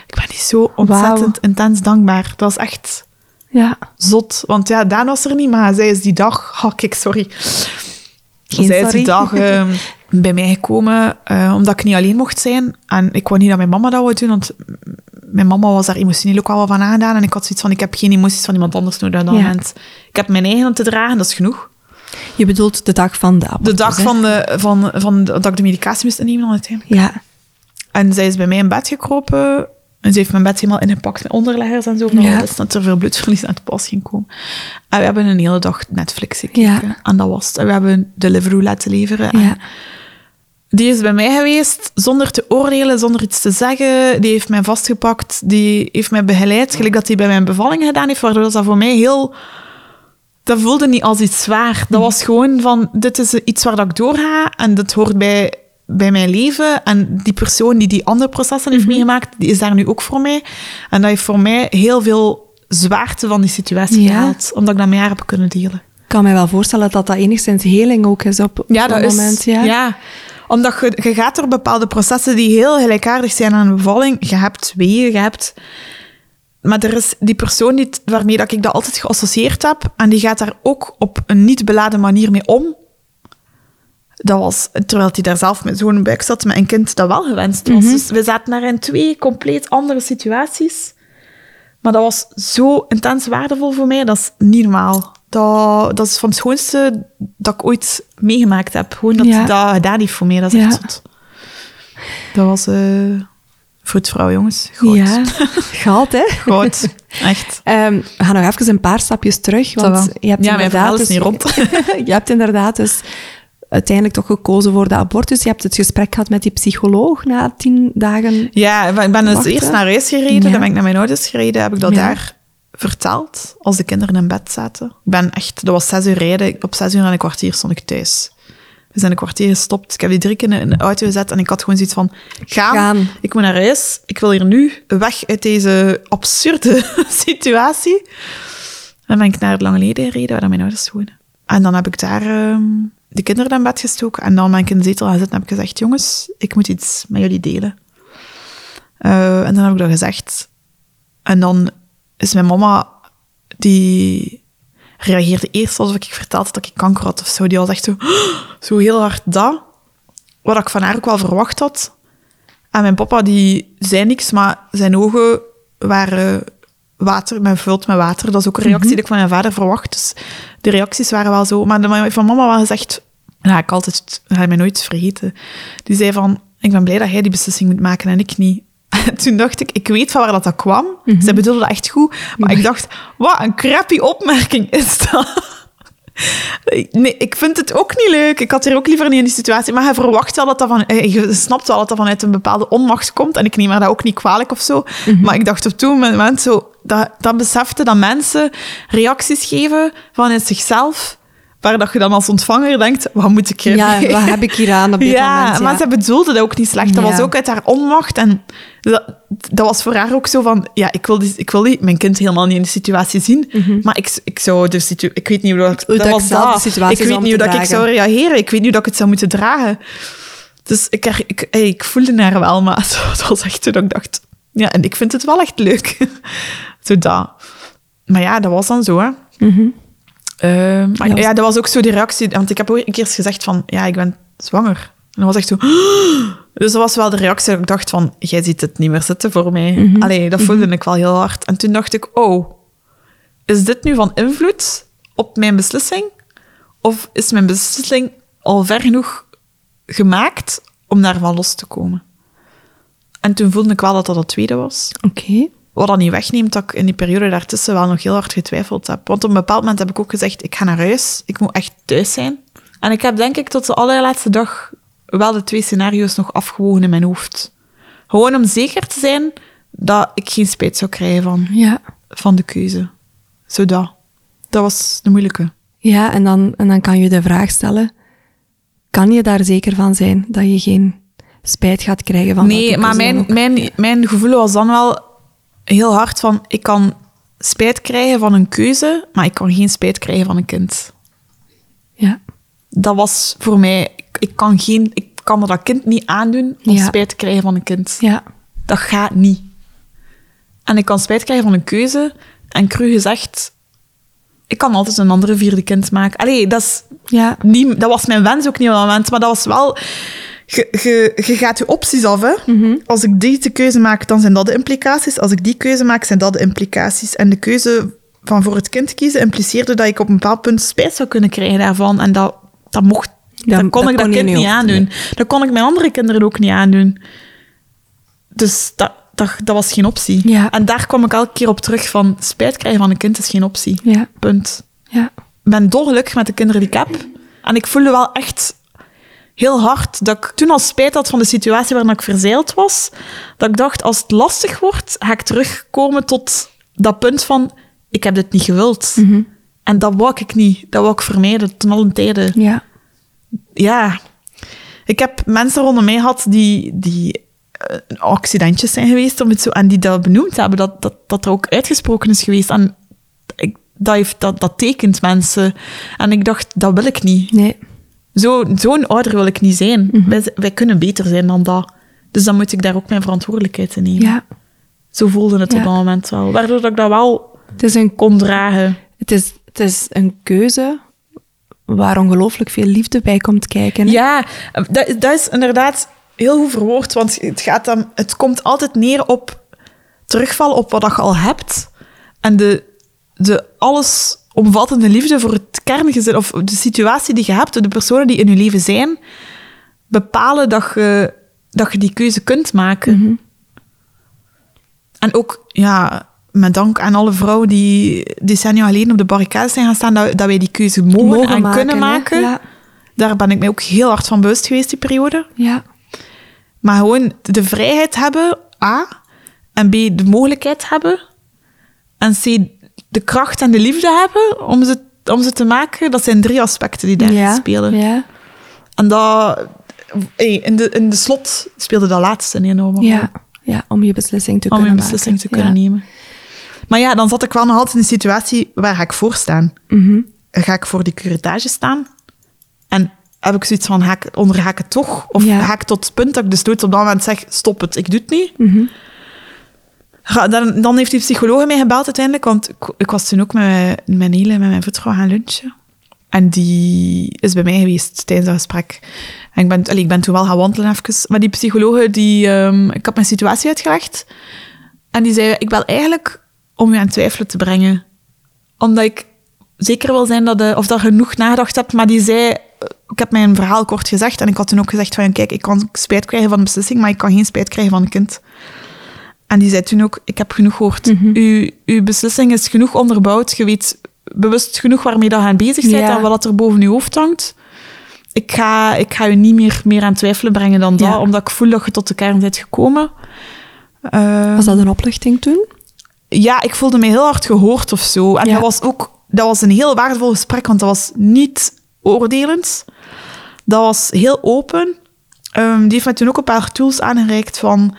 Ik ben die zo ontzettend intens dankbaar. Dat was echt Ja. zot. Want ja, Daan was er niet, maar zij is die dag... Oh, kijk, sorry. Geen zij is die dag ehm, bij mij gekomen, eh, omdat ik niet alleen mocht zijn. En ik wou niet dat mijn mama dat wou doen, want mijn mama was daar emotioneel ook wel wat van aangedaan. En ik had zoiets van, ik heb geen emoties van iemand anders nodig dat Ja. moment. Ik heb mijn eigen te dragen, dat is genoeg. Je bedoelt de dag van de De dag hè? van, de, van, van de- dat ik de medicatie moest innemen dan uiteindelijk. Ja. En zij is bij mij in bed gekropen. En ze heeft mijn bed helemaal ingepakt met onderleggers en zo. Maar Ja. dat is dat er veel bloedverlies aan het pas ging komen. En we hebben een hele dag Netflix gekeken. Ja. En dat was het. En we hebben Deliveroo laten leveren. En Ja. Die is bij mij geweest, zonder te oordelen, zonder iets te zeggen. Die heeft mij vastgepakt. Die heeft mij begeleid. Gelijk dat hij bij mijn bevalling gedaan heeft. Waardoor dat voor mij heel... Dat voelde niet als iets zwaar. Dat was gewoon van, dit is iets waar dat ik doorga. En dat hoort bij, bij mijn leven. En die persoon die die andere processen heeft meegemaakt, die is daar nu ook voor mij. En dat heeft voor mij heel veel zwaarte van die situatie Ja. gehaald. Omdat ik dat met haar heb kunnen delen. Ik kan me wel voorstellen dat dat enigszins heling ook is op, dat is... moment. Ja. Ja. Omdat je, je gaat door bepaalde processen die heel gelijkaardig zijn aan een bevalling. Je hebt weeën, je hebt... Maar er is die persoon die, waarmee dat ik dat altijd geassocieerd heb, en die gaat daar ook op een niet beladen manier mee om. Dat was, terwijl hij daar zelf met zo'n buik zat, met een kind dat wel gewenst was. Dus we zaten daar in twee compleet andere situaties. Maar dat was zo intens waardevol voor mij, dat is niet normaal. Dat, dat is van het schoonste dat ik ooit meegemaakt heb. Gewoon dat Ja. hij dat gedaan heeft voor mij, dat is echt zot. Dat was vroedvrouw, jongens. Goed. Ja, goud, hè? Goed. Echt. Ehm, we gaan nog even een paar stapjes terug, want wel. je hebt Ja, inderdaad dus- niet rond. je hebt inderdaad dus uiteindelijk toch gekozen voor de abortus. Je hebt het gesprek gehad met die psycholoog na tien dagen. Ja, ik ben dus eerst naar huis gereden. Ja. Dan ben ik naar mijn ouders gereden. Heb ik dat Ja. daar verteld, als de kinderen in bed zaten. Ik ben echt... Dat was zes uur rijden. Op zes uur en een kwartier stond ik thuis. We zijn een kwartier gestopt. Ik heb die drie keer in de auto gezet en ik had gewoon zoiets van... Gaan. Gaan. Ik moet naar huis. Ik wil hier nu weg uit deze absurde situatie. En dan ben ik naar het Lange Leden gereden, waar mijn ouders wonen. En dan heb ik daar ehm, de kinderen in bed gestoken. En dan ben ik in de zetel gaan zitten en heb ik gezegd... Jongens, ik moet iets met jullie delen. Eh, en dan heb ik dat gezegd. En dan is mijn mama... Die reageerde eerst alsof ik verteld had dat ik kanker had of zo. Die was echt zo... Zo heel hard dat. Wat ik van haar ook wel verwacht had. En mijn papa die zei niks, maar zijn ogen waren water, met vult met water. Dat is ook een reactie die ik van mijn vader verwacht. Dus de reacties waren wel zo. Maar de, van mama was gezegd, ja, ik altijd, ga mij nooit vergeten. Die zei van, ik ben blij dat jij die beslissing moet maken en ik niet. En toen dacht ik, ik weet van waar dat, dat kwam. Zij bedoelde dat echt goed. Maar ik dacht, wat een crappy opmerking is dat. Nee, ik vind het ook niet leuk. Ik had er ook liever niet in die situatie. Maar hij verwacht wel dat dat van... eh, Je snapt wel dat dat vanuit een bepaalde onmacht komt. En ik neem haar dat ook niet kwalijk of zo. Maar ik dacht op toen moment zo... Dat, dat besefte dat mensen reacties geven vanuit zichzelf... Waar dat je dan als ontvanger denkt... Wat moet ik hier Ja, mee? wat heb ik hier aan op dit ja, moment? maar ze bedoelde dat ook niet slecht. Dat Ja. was ook uit haar onmacht. En dat, dat was voor haar ook zo van... Ja, ik wil, die, ik wil die, mijn kind helemaal niet in de situatie zien. Maar ik, ik zou de situatie... Ik weet niet hoe dat... Hoe dat dat was dat. situatie Ik weet niet hoe dat ik zou reageren. Ik weet niet hoe dat ik het zou moeten dragen. Dus ik, er- ik, hey, ik voelde haar wel, maar dat was echt zo dat ik dacht... Ja, en ik vind het wel echt leuk. zo dat. Maar ja, dat was dan zo, hè. Eh, maar Ja. ja, dat was ook zo die reactie. Want ik heb ook een keer gezegd van, ja, ik ben zwanger. En dat was echt zo... Dus dat was wel de reactie dat ik dacht van, jij ziet het niet meer zitten voor mij. Allee, dat voelde ik wel heel hard. En toen dacht ik, oh, is dit nu van invloed op mijn beslissing? Of is mijn beslissing al ver genoeg gemaakt om daarvan los te komen? En toen voelde ik wel dat dat het tweede was. Oké. Wat dat niet wegneemt dat ik in die periode daartussen wel nog heel hard getwijfeld heb. Want op een bepaald moment heb ik ook gezegd, ik ga naar huis. Ik moet echt thuis zijn. En ik heb denk ik tot de allerlaatste dag wel de twee scenario's nog afgewogen in mijn hoofd. Gewoon om zeker te zijn dat ik geen spijt zou krijgen van, Ja. van de keuze. Zodat. Dat was de moeilijke. Ja, en dan, en dan kan je de vraag stellen, kan je daar zeker van zijn dat je geen spijt gaat krijgen van Nee, maar mijn, ook? mijn, mijn gevoel was dan wel heel hard van... Ik kan spijt krijgen van een keuze, maar ik kan geen spijt krijgen van een kind. Ja. dat was voor mij... Ik, ik kan, geen, ik kan me dat kind niet aandoen om Ja. spijt te krijgen van een kind. Ja. Dat gaat niet. En ik kan spijt krijgen van een keuze. En cru gezegd, ik kan altijd een andere vierde kind maken. Allee, dat, is Ja. niet, dat was mijn wens ook niet op dat moment. Maar dat was wel... Je, gaat je opties af, hè. Als ik deze keuze maak, dan zijn dat de implicaties. Als ik die keuze maak, zijn dat de implicaties. En de keuze van voor het kind kiezen impliceerde dat ik op een bepaald punt spijt zou kunnen krijgen daarvan. En dat, dat mocht... Dat- Dat, kon dat ik dat kon je kind niet aandoen. Dat kon ik mijn andere kinderen ook niet aandoen. Dus dat, dat, dat was geen optie. Ja. En daar kwam ik elke keer op terug van... Spijt krijgen van een kind is geen optie. Ja. Punt. Ja. Ik ben dolgelukkig met de kinderen die ik heb. En ik voelde wel echt heel hard dat ik toen al spijt had van de situatie waarin ik verzeild was. Dat ik dacht, als het lastig wordt, ga ik terugkomen tot dat punt van... Ik heb dit niet gewild. En dat wou ik niet. Dat wou ik vermijden, ten allen tijde Ja. ja, ik heb mensen rondom mij gehad die, die eh, accidentjes zijn geweest, om het zo, en die dat benoemd hebben, dat, dat, dat er ook uitgesproken is geweest. En ik, dat, heeft, dat, dat tekent mensen. En ik dacht, dat wil ik niet. Nee. Zo, zo'n ouder wil ik niet zijn. wij, wij kunnen beter zijn dan dat. Dus dan moet ik daar ook mijn verantwoordelijkheid in nemen. Ja. Zo voelde het Ja. op dat moment wel. Waardoor dat ik dat wel Het is een kon dragen. Het is, het is een keuze waar ongelooflijk veel liefde bij komt kijken. hè? Ja, dat, dat is inderdaad heel goed verwoord, want het, gaat dan, het komt altijd neer op terugval op wat je al hebt en de, de allesomvattende liefde voor het kerngezin of de situatie die je hebt, de personen die in je leven zijn, bepalen dat je, dat je die keuze kunt maken. Mhm. En ook, ja, met dank aan alle vrouwen die decennia geleden op de barricades zijn gaan staan, dat, dat wij die keuze mogen, en kunnen maken. Ja. Daar ben ik mij ook heel hard van bewust geweest, die periode. ja. Maar gewoon de vrijheid hebben, A. En B, de mogelijkheid hebben. En C, de kracht en de liefde hebben om ze, om ze te maken. Dat zijn drie aspecten die daar ja. spelen. Ja. En dat... hey, in, de, in de slot speelde dat laatste rol. Ja. ja, om je beslissing te Om kunnen een beslissing maken. te kunnen Ja. nemen. Maar ja, dan zat ik wel nog altijd in een situatie waar ga ik voor staan. Mhm. Ga ik voor die curatage staan? En heb ik zoiets van, ga ik, onderga ik het toch? Of ga ik tot het punt dat ik dus nooit op dat moment zeg, stop het, ik doe het niet? Mhm. Dan, dan heeft die psycholoog mij gebeld uiteindelijk, want ik, ik was toen ook met mijn, hele, met mijn voetvrouw gaan lunchen. En die is bij mij geweest tijdens dat gesprek. En ik ben, ik ben toen wel gaan wandelen even. Maar die psycholoog, die, ehm, ik had mijn situatie uitgelegd. En die zei, ik wil eigenlijk om je aan twijfelen te brengen. Omdat ik zeker wil zijn dat, de, of dat genoeg nagedacht hebt. Maar die zei, ik heb mijn verhaal kort gezegd. En ik had toen ook gezegd van, kijk, ik kan spijt krijgen van de beslissing, maar ik kan geen spijt krijgen van een kind. En die zei toen ook, ik heb genoeg gehoord. Mhm. uw, uw beslissing is genoeg onderbouwd. Je weet bewust genoeg waarmee dat je aan bezig bent Ja. en wat er boven je hoofd hangt. Ik ga, ik ga je niet meer, meer aan twijfelen brengen dan dat, Ja. omdat ik voel dat je tot de kern bent gekomen. Eh, Was dat een opluchting toen? ja, ik voelde me heel hard gehoord of zo. En Ja. dat was ook dat was een heel waardevol gesprek, want dat was niet oordelend. Dat was heel open. Ehm, die heeft me toen ook een paar tools aangereikt van...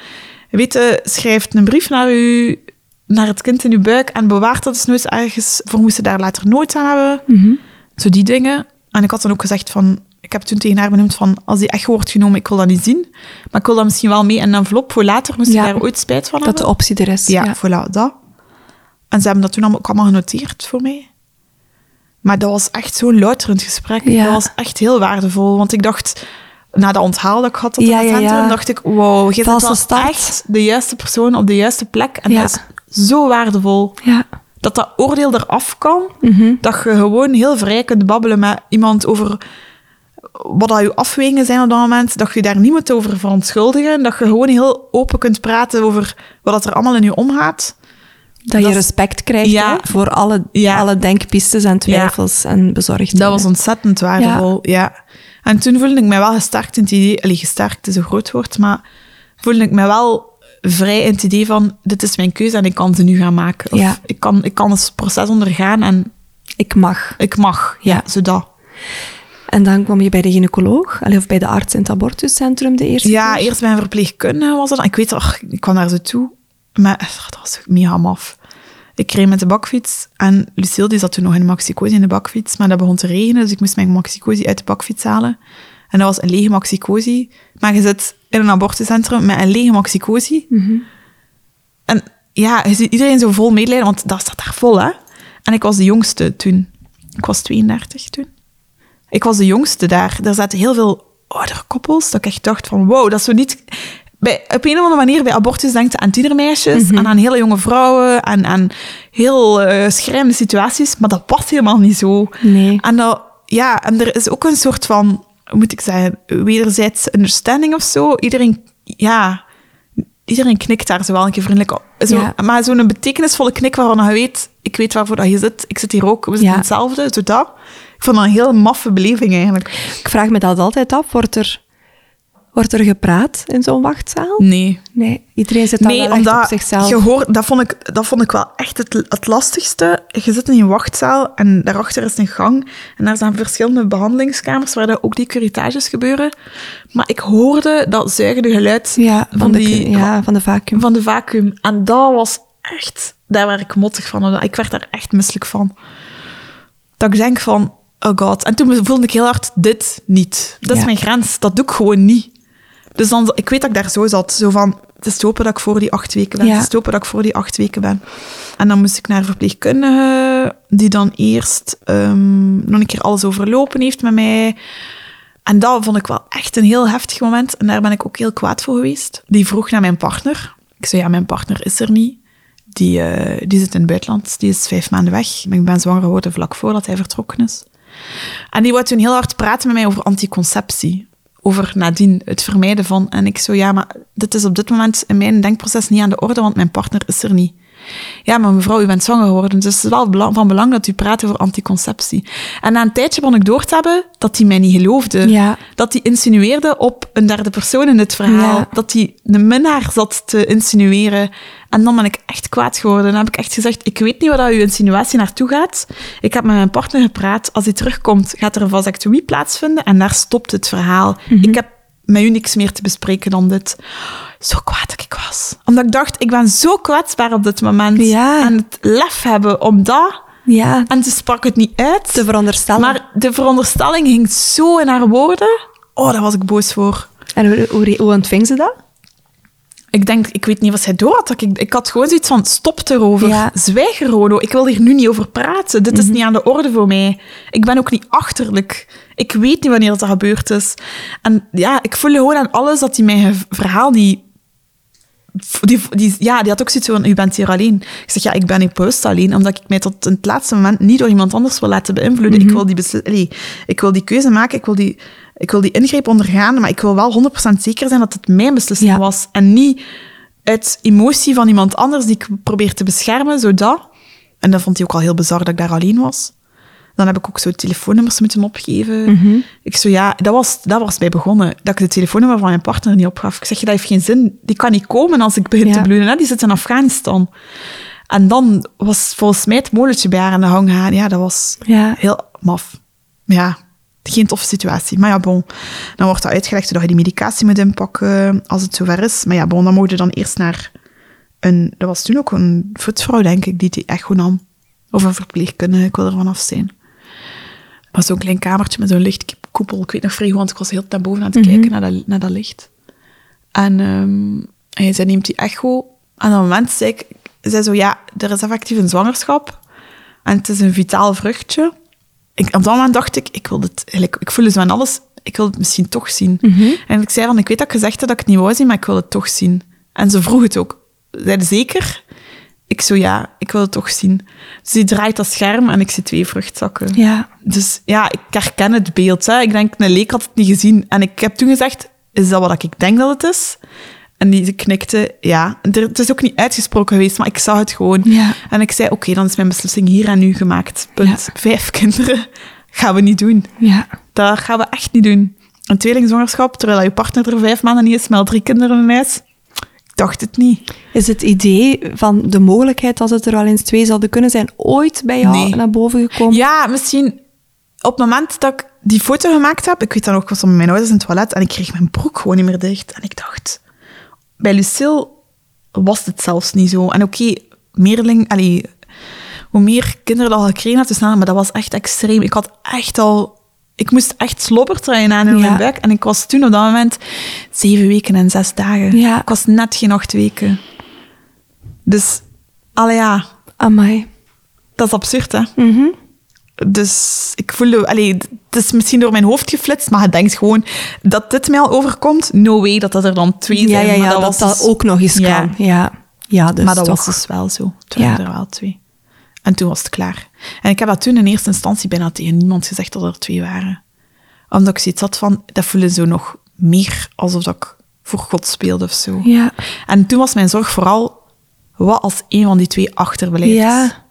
Weet je, schrijf een brief naar, u, naar het kind in uw buik en bewaart dat eens nooit ergens voor moesten daar later nooit aan hebben. Mhm. Zo die dingen. En ik had dan ook gezegd van... Ik heb toen tegen haar benoemd van... Als die echt wordt genomen, ik wil dat niet zien. Maar ik wil dat misschien wel mee in een envelop voor later, moest Ja. ik daar ooit spijt van Dat hebben. de optie er is. Ja, voilà, dat. En ze hebben dat toen allemaal, ook allemaal genoteerd voor mij. Maar dat was echt zo'n louterend gesprek. Ja. Dat was echt heel waardevol. Want ik dacht, na dat onthaal dat ik had op Ja, het centrum, ja. dacht ik, wow, je bent echt de juiste persoon op de juiste plek. En dat is zo waardevol. Ja. Dat dat oordeel eraf kan. Mhm. Dat je gewoon heel vrij kunt babbelen met iemand over wat dat je afwegingen zijn op dat moment. Dat je daar niet moet over verontschuldigen. Dat je gewoon heel open kunt praten over wat dat er allemaal in je omgaat. Dat je Dat respect krijgt hè, voor alle, Ja. alle denkpistes en twijfels en bezorgdheden. Dat was ontzettend waardevol, ja. En toen voelde ik mij wel gesterkt in het idee... Allee, gesterkt is een groot woord, maar voelde ik mij wel vrij in het idee van... Dit is mijn keuze en ik kan ze nu gaan maken. Of Ja. ik, kan, ik kan het proces ondergaan en Ik mag. ik mag. Ja, Ja. zodat. En dan kwam je bij de gynaecoloog, of bij de arts in het abortuscentrum de eerste Ja, keer. eerst bij een verpleegkundige was dat. Ik weet, ach, ik kwam daar zo toe. Maar dat was mega maf. Ik reed met de bakfiets en Lucille die zat toen nog in de maxicosi in de bakfiets, maar dat begon te regenen, dus ik moest mijn maxicosi uit de bakfiets halen. En dat was een lege maxicosi. Maar je zit in een abortuscentrum met een lege maxicosi. Mhm. En ja, je ziet iedereen zo vol medelijden, want dat staat daar vol, hè. En ik was de jongste toen. Ik was 32 toen. Ik was de jongste daar. Daar zaten heel veel oudere koppels, dat ik echt dacht van, wow, dat is zo niet... Bij, op een of andere manier, bij abortus denkt aan tienermeisjes en aan hele jonge vrouwen en aan heel eh schrijnende situaties, maar dat was helemaal niet zo. Nee. En, dat, ja, en er is ook een soort van, hoe moet ik zeggen, wederzijds understanding of zo. Iedereen, ja, iedereen knikt daar zo wel een keer vriendelijk op. Zo, Ja. Maar zo'n betekenisvolle knik waarvan je weet, ik weet waarvoor dat je zit, ik zit hier ook, we zitten Ja. hetzelfde, zo dat. Ik vond dat een heel maffe beleving eigenlijk. Ik vraag me dat altijd af. Wordt er, wordt er gepraat in zo'n wachtzaal? Nee. Nee, iedereen zit Nee, omdat op zichzelf. je hoort, dat, vond ik, dat vond ik wel echt het, het lastigste. Je zit in een wachtzaal en daarachter is een gang. En daar zijn verschillende behandelingskamers waar ook die curitages gebeuren. Maar ik hoorde dat zuigende geluid ja, van, van, de, die, ja, van de vacuüm. van de vacuüm. En dat was echt... Daar werd ik mottig van. Ik werd daar echt misselijk van. Dat ik denk van... Oh god. En toen voelde ik heel hard, dit niet. Dat is mijn grens. Dat doe ik gewoon niet. Dus dan, ik weet dat ik daar zo zat. Zo van, het is te hopen dat ik voor die acht weken ben. Ja. Het is te hopen dat ik voor die acht weken ben. En dan moest ik naar een verpleegkundige, die dan eerst ehm, nog een keer alles overlopen heeft met mij. En dat vond ik wel echt een heel heftig moment. En daar ben ik ook heel kwaad voor geweest. Die vroeg naar mijn partner. Ik zei, ja, mijn partner is er niet. Die, eh, die zit in het buitenland. Die is vijf maanden weg. Ik ben zwanger geworden vlak voordat hij vertrokken is. En die wou toen heel hard praten met mij over anticonceptie. Over nadien het vermijden van. En ik zo, ja, maar dit is op dit moment in mijn denkproces niet aan de orde, want mijn partner is er niet. Ja, maar mevrouw, u bent zwanger geworden, dus het is wel van belang dat u praat over anticonceptie. En na een tijdje begon ik door te hebben dat hij mij niet geloofde. Ja. Dat hij insinueerde op een derde persoon in het verhaal. Ja. Dat hij de minnaar zat te insinueren. En dan ben ik echt kwaad geworden. Dan heb ik echt gezegd, ik weet niet waar dat uw insinuatie naartoe gaat. Ik heb met mijn partner gepraat. Als hij terugkomt, gaat er een vasectomie plaatsvinden. En daar stopt het verhaal. Mhm. Ik heb met u niks meer te bespreken dan dit. Zo kwaad dat ik was. Omdat ik dacht, ik ben zo kwetsbaar op dit moment. Ja. En het lef hebben om dat... Ja, En ze sprak het niet uit. te veronderstellen. Maar de veronderstelling ging zo in haar woorden. Oh, daar was ik boos voor. En hoe, hoe, hoe ontving ze dat? Ik denk, ik weet niet wat zij door had. Ik, ik had gewoon zoiets van, stop erover. Ja. Mhm. Zwijg Rodo. Ik wil hier nu niet over praten. Dit is niet aan de orde voor mij. Ik ben ook niet achterlijk. Ik weet niet wanneer dat gebeurd is. En ja, ik voelde gewoon aan alles dat hij mijn verhaal niet... Die, die, ja, die had ook zoiets van, u bent hier alleen. Ik zeg, ja, ik ben niet bewust alleen, omdat ik mij tot het laatste moment niet door iemand anders wil laten beïnvloeden. Ik, wil die allee, ik wil die keuze maken, ik wil die, ik wil die ingreep ondergaan, maar ik wil wel 100% zeker zijn dat het mijn beslissing Ja. was. En niet uit emotie van iemand anders die ik probeer te beschermen, zodat... En dat vond hij ook al heel bizar dat ik daar alleen was. Dan heb ik ook zo telefoonnummers moeten opgeven. Ik zo, ja, dat was, dat was bij begonnen. Dat ik de telefoonnummer van mijn partner niet opgaf. Ik zeg, je, dat heeft geen zin. Die kan niet komen als ik begin Ja. te bloeden. Hè? Die zit in Afghanistan. En dan was volgens mij het molentje bij haar aan de hang gaan. Ja, dat was Ja. heel maf. Ja, geen toffe situatie. Maar ja, bon. Dan wordt dat uitgelegd dat je die medicatie moet inpakken als het zover is. Maar ja, bon, dan moet je dan eerst naar een... Dat was toen ook een voetvrouw, denk ik, die die echo nam. Of een verpleegkundige, ik wil er vanaf zijn. Het was zo'n klein kamertje met zo'n lichtkoepel. Ik weet nog vrij goed, want ik was heel naar boven aan het kijken naar dat, naar dat licht. En ehm, hij zei, neemt die echo. En op dat moment zei ik, zei zo, ja, er is effectief een zwangerschap. En het is een vitaal vruchtje. Ik, op dat moment dacht ik, ik wil dit, eigenlijk, ik voelde zo aan alles, ik wil het misschien toch zien. En ik zei van, ik weet dat ik gezegd heb dat ik het niet wou zien, maar ik wil het toch zien. En ze vroeg het ook. Zeiden zeker? Ik zo, ja, ik wil het toch zien. Dus die draait dat scherm en ik zie twee vruchtzakken. Ja. Dus ja, ik herken het beeld. Hè. Ik denk, een leek had het niet gezien. En ik heb toen gezegd, is dat wat ik denk dat het is? En die knikte, ja. Het is ook niet uitgesproken geweest, maar ik zag het gewoon. Ja. En ik zei, oké, dan is mijn beslissing hier en nu gemaakt. Punt. Vijf kinderen gaan we niet doen. Ja. Dat gaan we echt niet doen. Een tweelingzwangerschap, terwijl je partner er vijf maanden niet is, al drie kinderen in huis. Dacht het niet. Is het idee van de mogelijkheid dat het er al eens twee zouden kunnen zijn ooit bij jou Nee. naar boven gekomen? Ja, misschien op het moment dat ik die foto gemaakt heb, ik weet dan ook, ik was met mijn ouders in het toilet en ik kreeg mijn broek gewoon niet meer dicht. En ik dacht, bij Lucille was het zelfs niet zo. En oké, meerling, allee, hoe meer kinderen dat al gekregen had, hoe sneller, maar dat was echt extreem. Ik had echt al, ik moest echt slobbertrein aan in Ja. mijn buik. En ik was toen op dat moment zeven weken en zes dagen. Ja. Ik was net geen acht weken. Dus, allee ja, Amai. dat is absurd, hè? Mhm. Dus ik voelde, allee, het is misschien door mijn hoofd geflitst, maar je denkt gewoon dat dit mij al overkomt. No way dat dat er dan twee zijn. ja, ja, maar dat was dat dus- ook nog eens kan. Ja, ja dus maar dat toch. was dus wel zo. Waren Ja. er wel twee. En toen was het klaar. En ik heb dat toen in eerste instantie bijna tegen niemand gezegd dat er twee waren. Omdat ik zoiets had van, dat voelde zo nog meer alsof dat ik voor God speelde of zo. Ja. En toen was mijn zorg vooral, wat als een van die twee achterblijft? Ja.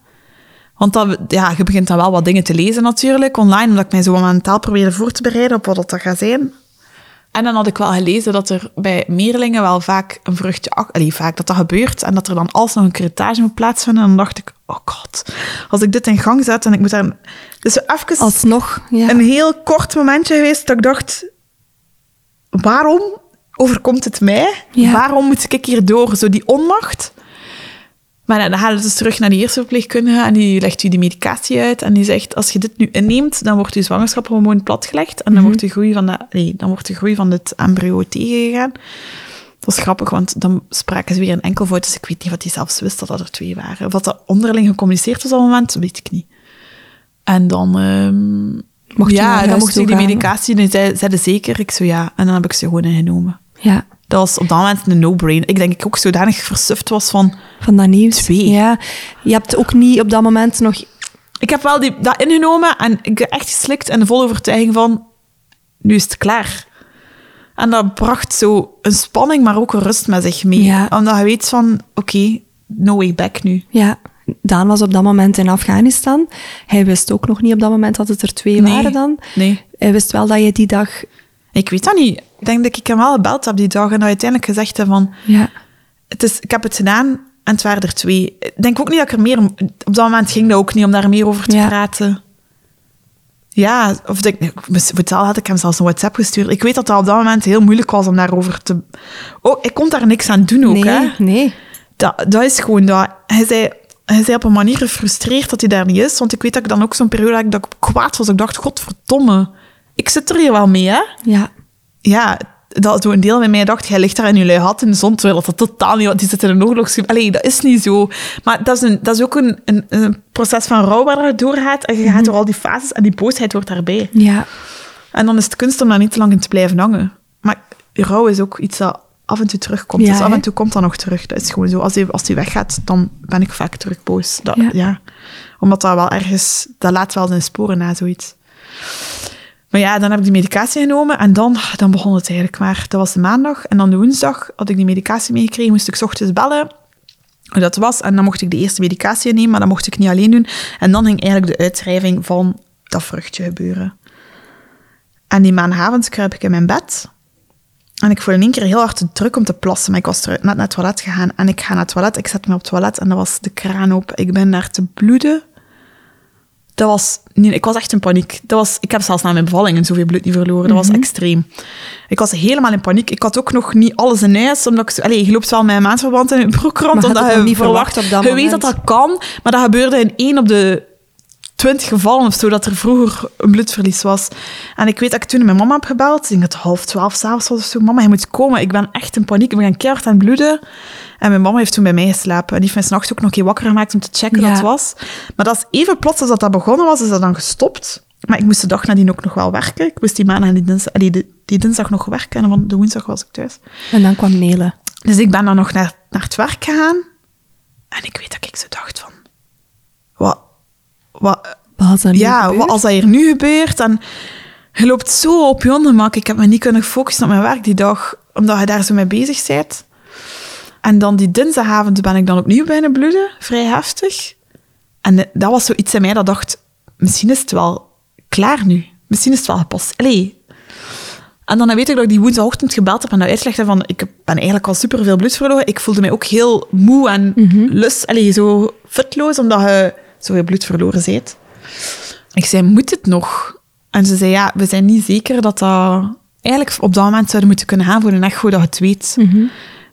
Want dat, ja, je begint dan wel wat dingen te lezen natuurlijk, online, omdat ik mij zo mentaal probeerde voor te bereiden op wat dat gaat zijn. En dan had ik wel gelezen dat er bij meerlingen wel vaak een vruchtje... Allee, vaak dat dat gebeurt en dat er dan alsnog een curettage moet plaatsvinden. En dan dacht ik, oh god, als ik dit in gang zet en ik moet daar... Dus even Alsnog. Ja. een heel kort momentje geweest dat ik dacht, waarom overkomt het mij? Ja. Waarom moet ik hier door? Zo die onmacht. Maar dan gaan we dus terug naar die eerste verpleegkundige en die legt u die medicatie uit en die zegt, als je dit nu inneemt, dan wordt je zwangerschaphormoon platgelegd en dan, wordt de groei van de, nee, dan wordt de groei van het embryo tegengegaan. Dat was grappig, want dan spraken ze weer een enkelvoud, dus ik weet niet wat hij zelfs wist dat dat er twee waren. Of wat dat onderling gecommuniceerd was op dat moment, weet ik niet. En dan... ehm, Mocht ja, dan mocht ik die medicatie, en zij zeiden zeker. Ik zo ja, en dan heb ik ze gewoon ingenomen. Ja, Dat was op dat moment een no-brain. Ik denk ik ook zodanig versuft was van... van dat nieuws. Twee. Ja. Je hebt ook niet op dat moment nog... Ik heb wel die, dat ingenomen en ik heb echt geslikt en de volle overtuiging van... Nu is het klaar. En dat bracht zo een spanning, maar ook een rust met zich mee. Ja. Omdat je weet van, oké, no way back nu. Ja, Daan was op dat moment in Afghanistan. Hij wist ook nog niet op dat moment dat het er twee Nee. waren dan. Nee. Hij wist wel dat je die dag... Ik weet dat niet. Ik denk dat ik hem wel gebeld heb die dag en dat uiteindelijk gezegd heb van... Ja, Het is, ik heb het gedaan en het waren er twee. Ik denk ook niet dat ik er meer... Op dat moment ging dat ook niet om daar meer over te Ja. praten. Ja, of ik, voor taal had ik hem zelfs een WhatsApp gestuurd. Ik weet dat dat op dat moment heel moeilijk was om daarover te... Oh, ik kon daar niks aan doen ook, nee, hè. nee. Dat, dat is gewoon dat. Hij zei, hij zei op een manier gefrustreerd dat hij daar niet is. Want ik weet dat ik dan ook zo'n periode had dat ik kwaad was. Ik dacht, godverdomme. Ik zit er hier wel mee, hè. Ja, Ja, dat een deel van mij dacht, jij ligt daar in je lui had in de zon, terwijl dat totaal niet was. Die zit in een oorlogsschip. Allee, dat is niet zo. Maar dat is, een, dat is ook een, een, een proces van rouw waar je doorgaat. En je gaat door al die fases en die boosheid hoort daarbij. ja. En dan is het kunst om daar niet te lang in te blijven hangen. Maar rouw is ook iets dat af en toe terugkomt. Ja, dus af en toe komt dat nog terug. Dat is gewoon zo. Als die, als die weggaat, dan ben ik vaak terug boos. Dat, Ja. ja. Omdat dat wel ergens... Dat laat wel zijn sporen na, zoiets. Maar ja, dan heb ik die medicatie genomen en dan, dan begon het eigenlijk maar. Dat was de maandag en dan de woensdag had ik die medicatie meegekregen, moest ik 's ochtends bellen hoe dat was. En dan mocht ik de eerste medicatie nemen, maar dat mocht ik niet alleen doen. En dan ging eigenlijk de uitschrijving van dat vruchtje gebeuren. En die maandagavond kruip ik in mijn bed. En ik voel in één keer heel hard druk om te plassen. Maar ik was net naar het toilet gegaan. En ik ga naar het toilet. Ik zet me op het toilet en dat was de kraan open. Ik ben daar te bloeden. Dat was... niet- ik was echt in paniek. Dat was, ik heb zelfs na mijn bevalling zoveel bloed niet verloren. Dat was extreem. Ik was helemaal in paniek. Ik had ook nog niet alles in huis. Omdat ik, allee, je loopt wel met een maandverband in je broek rond. Maar had omdat je niet verwacht op dat Je weet dat moment. dat kan. Maar dat gebeurde in één op de twintig gevallen of zo, dat er vroeger een bloedverlies was. En ik weet dat ik toen mijn mama heb gebeld. Ik denk dat het half twaalf s'avonds was of zo. Mama, je moet komen. Ik ben echt in paniek. Ik ben keihard aan het bloeden. En mijn mama heeft toen bij mij geslapen. En die heeft mij s'nachts ook nog een keer wakker gemaakt om te checken Ja. wat het was. Maar dat is even plots als dat, dat begonnen was, is dat dan gestopt. Maar ik moest de dag nadien ook nog wel werken. Ik moest die maandag en die dinsdag, allee, die, die dinsdag nog werken. En van de woensdag was ik thuis. En dan kwam Nele. Dus ik ben dan nog naar, naar het werk gegaan. En ik weet dat ik zo dacht van... Wat... wat Wat er nu ja, wat als dat hier nu gebeurt? En je loopt zo op je ondermak. Ik heb me niet kunnen focussen op mijn werk die dag, omdat je daar zo mee bezig bent. En dan die dinsdagavond ben ik dan opnieuw bijna bloeden, vrij heftig. En dat was zoiets in mij dat dacht, misschien is het wel klaar nu. Misschien is het wel gepast. Allee. En dan weet ik dat ik die woensdagochtend gebeld heb en dat uitlegde van, ik ben eigenlijk al superveel bloed verloren. Ik voelde mij ook heel moe en lust, allee, zo fitloos, omdat je zoveel bloed verloren bent. Ik zei, moet het nog? En ze zei, ja, we zijn niet zeker dat dat... Eigenlijk op dat moment zouden moeten kunnen gaan voor een echo, dat je het weet.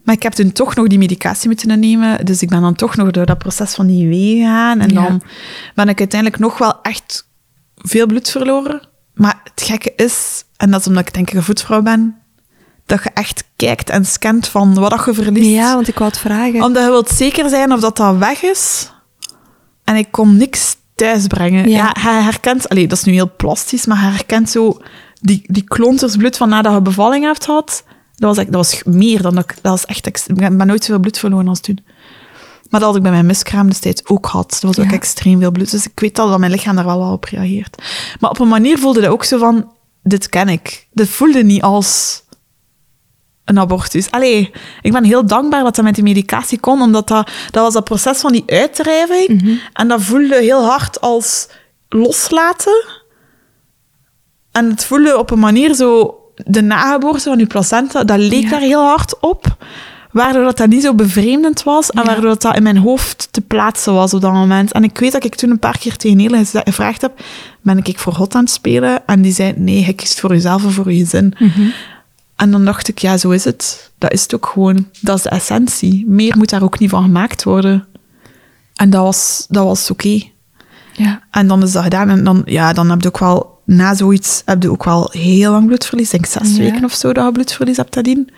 Maar ik heb toen toch nog die medicatie moeten nemen. Dus ik ben dan toch nog door dat proces van die IW gegaan. En Ja. dan ben ik uiteindelijk nog wel echt veel bloed verloren. Maar het gekke is, en dat is omdat ik denk ik een voetvrouw ben, dat je echt kijkt en scant van wat je verliest. Ja, want ik wou het vragen. Omdat je wilt zeker zijn of dat dat weg is. En ik kon niks thuisbrengen. Ja. Ja, hij herkent... Allee, dat is nu heel plastisch, maar hij herkent zo die, die klontersbloed van nadat je bevalling hebt gehad. Dat was, echt, dat was meer dan dat ik... Dat was echt... Ik ben nooit zoveel bloed verloren als toen. Maar dat had ik bij mijn miskraam destijds ook gehad. Dat was ook extreem veel bloed. Dus ik weet al dat mijn lichaam daar wel wel op reageert. Maar op een manier voelde dat ook zo van... Dit ken ik. Dit voelde niet als een abortus. Allee, ik ben heel dankbaar dat dat met die medicatie kon, omdat dat, dat was dat proces van die uitdrijving. En dat voelde heel hard als loslaten. En het voelde op een manier zo... De nageboorte van je placenta, dat leek Ja. daar heel hard op. Waardoor dat, dat niet zo bevreemdend was. En Ja. waardoor dat, dat in mijn hoofd te plaatsen was op dat moment. En ik weet dat ik toen een paar keer tegen geze- gevraagd heb... Ben ik voor God aan het spelen? En die zei, nee, je kiest voor jezelf en voor je gezin. En dan dacht ik, ja, zo is het. Dat is het ook gewoon. Dat is de essentie. Meer moet daar ook niet van gemaakt worden. En dat was, dat was oké. Ja. En dan is dat gedaan. En dan, ja, dan heb je ook wel, na zoiets, heb je ook wel heel lang bloedverlies. Ik denk zes Ja. weken of zo dat je bloedverlies hebt nadien.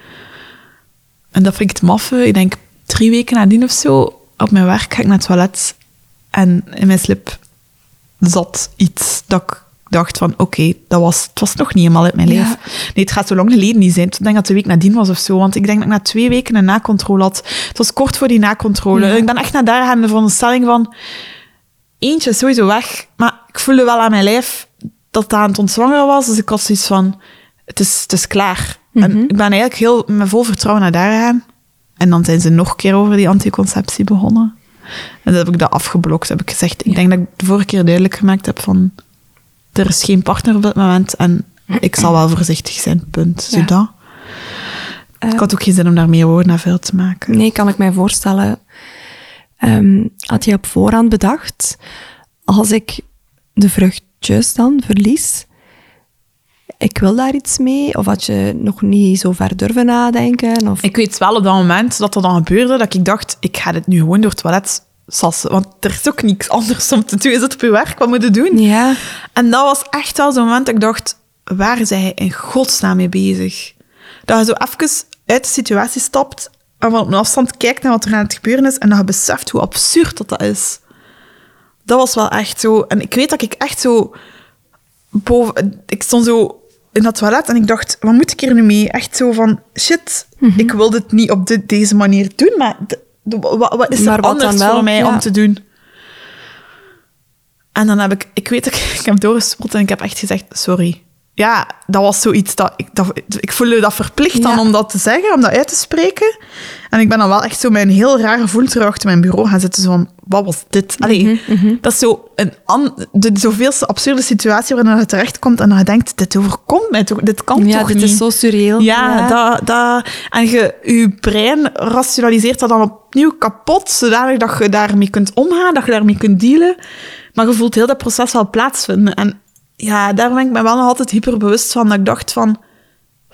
en dat vind ik het maffe, ik denk drie weken nadien of zo, op mijn werk ga ik naar het toilet en in mijn slip zat iets dat ik dacht van, oké, dat was, het was nog niet helemaal uit mijn Ja. leven. Nee, het gaat zo lang geleden niet zijn. Ik denk dat het de week nadien was of zo. Want ik denk dat ik na twee weken een nakontrole had. Het was kort voor die nakontrole. Ja. Ik ben echt naar daar gaan van een stelling van... Eentje is sowieso weg. Maar ik voelde wel aan mijn lijf dat het aan het ontzwangeren was. Dus ik had zoiets van... Het is, het is klaar. En Mhm. ik ben eigenlijk heel met vol vertrouwen naar daar gegaan. En dan zijn ze nog een keer over die anticonceptie begonnen. En dan heb ik dat afgeblokt. Heb ik gezegd, ik Ja. denk dat ik de vorige keer duidelijk gemaakt heb van... Er is geen partner op dit moment en ik zal wel voorzichtig zijn, punt. Ja. Zodat. Eh, Ik had ook geen zin om daar meer woorden naar veel te maken. Nee, kan ik mij voorstellen. Ehm, had je op voorhand bedacht, als ik de vruchtjes dan verlies, ik wil daar iets mee? Of had je nog niet zo ver durven nadenken? Of... Ik weet wel op dat moment dat dat dan gebeurde, dat ik dacht, ik ga dit nu gewoon door het toilet sassen. Want er is ook niks anders om te doen. Je zit op je werk, wat moet je doen? Ja, En dat was echt wel zo'n moment dat ik dacht, waar is hij in godsnaam mee bezig? Dat je zo even uit de situatie stapt en van op een afstand kijkt naar wat er aan het gebeuren is en dat je beseft hoe absurd dat, dat is. Dat was wel echt zo... En ik weet dat ik echt zo... Boven, ik stond zo in dat toilet en ik dacht, wat moet ik hier nu mee? Echt zo van, shit, ik wil dit niet op dit, deze manier doen, maar wat, wat is er wat anders wel? voor mij Ja. om te doen? En dan heb ik, ik weet dat ik, ik heb doorgespoeld en ik heb echt gezegd, sorry. Ja, dat was zoiets dat ik, dat, ik voelde dat verplicht dan Ja. om dat te zeggen, om dat uit te spreken. En ik ben dan wel echt zo met een heel raar gevoel terug achter mijn bureau gaan zitten. Zo van, wat was dit? Allee, Mhm, dat is zo een an, de zoveelste absurde situatie waarin je terechtkomt en dan je denkt, dit overkomt mij toch, dit kan ja toch dit niet? is zo surreal. Ja, Dat, dat, en je, je brein rationaliseert dat dan opnieuw kapot, zodanig dat je daarmee kunt omgaan, dat je daarmee kunt dealen. Maar je voelt heel dat proces wel plaatsvinden. En ja, daar ben ik me wel nog altijd hyperbewust van, dat ik dacht van,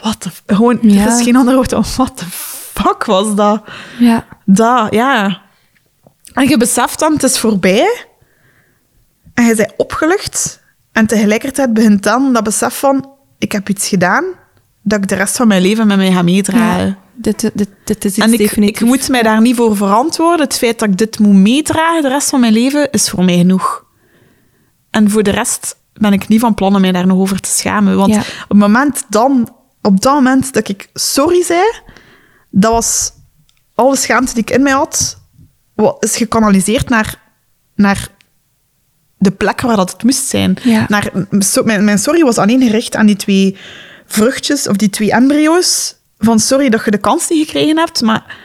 wat Gewoon, Ja. er is geen ander woord dan, wat de fuck was dat? ja. Dat, ja. En je beseft dan, het is voorbij. En je bent opgelucht. En tegelijkertijd begint dan dat besef van, ik heb iets gedaan, dat ik de rest van mijn leven met mij ga meedragen. Ja, dit, dit, dit is iets En ik, definitief. ik moet mij daar niet voor verantwoorden. Het feit dat ik dit moet meedragen de rest van mijn leven, is voor mij genoeg. En voor de rest ben ik niet van plan om mij daar nog over te schamen. Want Ja. op, het moment dan, op dat moment dat ik sorry zei, dat was alle schaamte die ik in mij had, is gekanaliseerd naar, naar de plek waar dat het moest zijn. Ja. Naar, so- mijn, mijn sorry was alleen gericht aan die twee vruchtjes, of die twee embryo's. Van sorry dat je de kans niet gekregen hebt, maar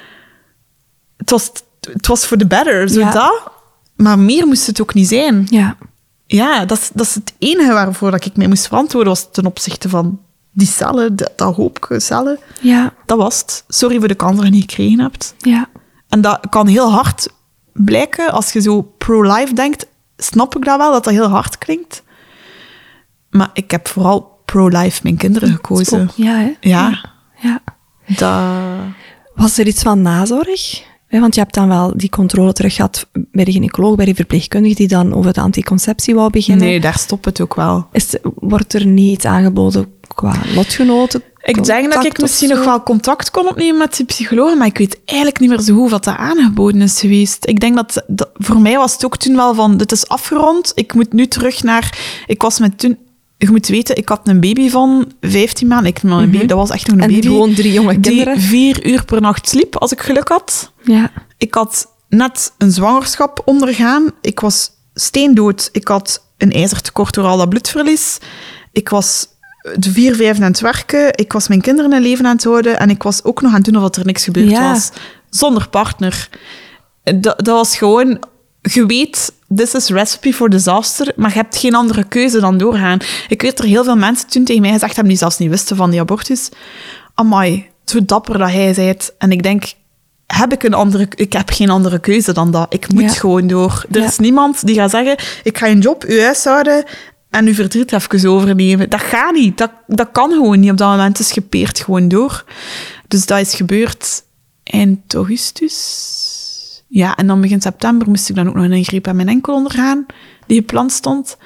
het was, het was voor de better, zo Ja. dat. Maar meer moest het ook niet zijn. Ja, Ja, dat is, dat is het enige waarvoor dat ik mij moest verantwoorden, was ten opzichte van die cellen, dat, dat hoopje cellen. ja, Dat was het. Sorry voor de kans dat je niet gekregen hebt. ja. En dat kan heel hard blijken. Als je zo pro-life denkt, snap ik dat wel, dat dat heel hard klinkt. Maar ik heb vooral pro-life mijn kinderen gekozen. Ja, hè? Ja. ja. Dat... Was er iets van nazorg? Want je hebt dan wel die controle terug gehad bij de gynaecoloog, bij de verpleegkundige, die dan over de anticonceptie wou beginnen. Nee, daar stopt het ook wel. Is, wordt er niet iets aangeboden qua lotgenoten? Ik denk dat ik misschien nog wel contact kon opnemen met die psychologen, maar ik weet eigenlijk niet meer zo goed wat dat aangeboden is geweest. Ik denk dat, dat voor mij was het ook toen wel van, dit is afgerond, ik moet nu terug naar... Ik was met toen... Je moet weten, ik had een baby van 15 maanden. Ik, een baby, dat was echt nog een Mhm. En baby. gewoon drie jonge kinderen. Die vier uur per nacht sliep, als ik geluk had. Ja, Ik had net een zwangerschap ondergaan. Ik was steendood. Ik had een ijzertekort door al dat bloedverlies. Ik was de vier, vijf aan het werken. Ik was mijn kinderen in leven aan het houden. En ik was ook nog aan het doen of er niks gebeurd Ja. was. Zonder partner. Dat, dat was gewoon... Je weet, this is recipe for disaster, maar je hebt geen andere keuze dan doorgaan. Ik weet dat er heel veel mensen toen tegen mij gezegd hebben die zelfs niet wisten van die abortus. Amai, zo dapper dat hij zei het. En ik denk, heb ik een andere... Ik heb geen andere keuze dan dat. Ik moet Ja. gewoon door. Er Ja. is niemand die gaat zeggen, ik ga een job, uw huishouden en uw verdriet even overnemen. Dat gaat niet. Dat, dat kan gewoon niet op dat moment. Het is gepeerd gewoon door. Dus dat is gebeurd eind augustus. Ja, en dan begin september moest ik dan ook nog een ingreep aan mijn enkel ondergaan, die gepland stond.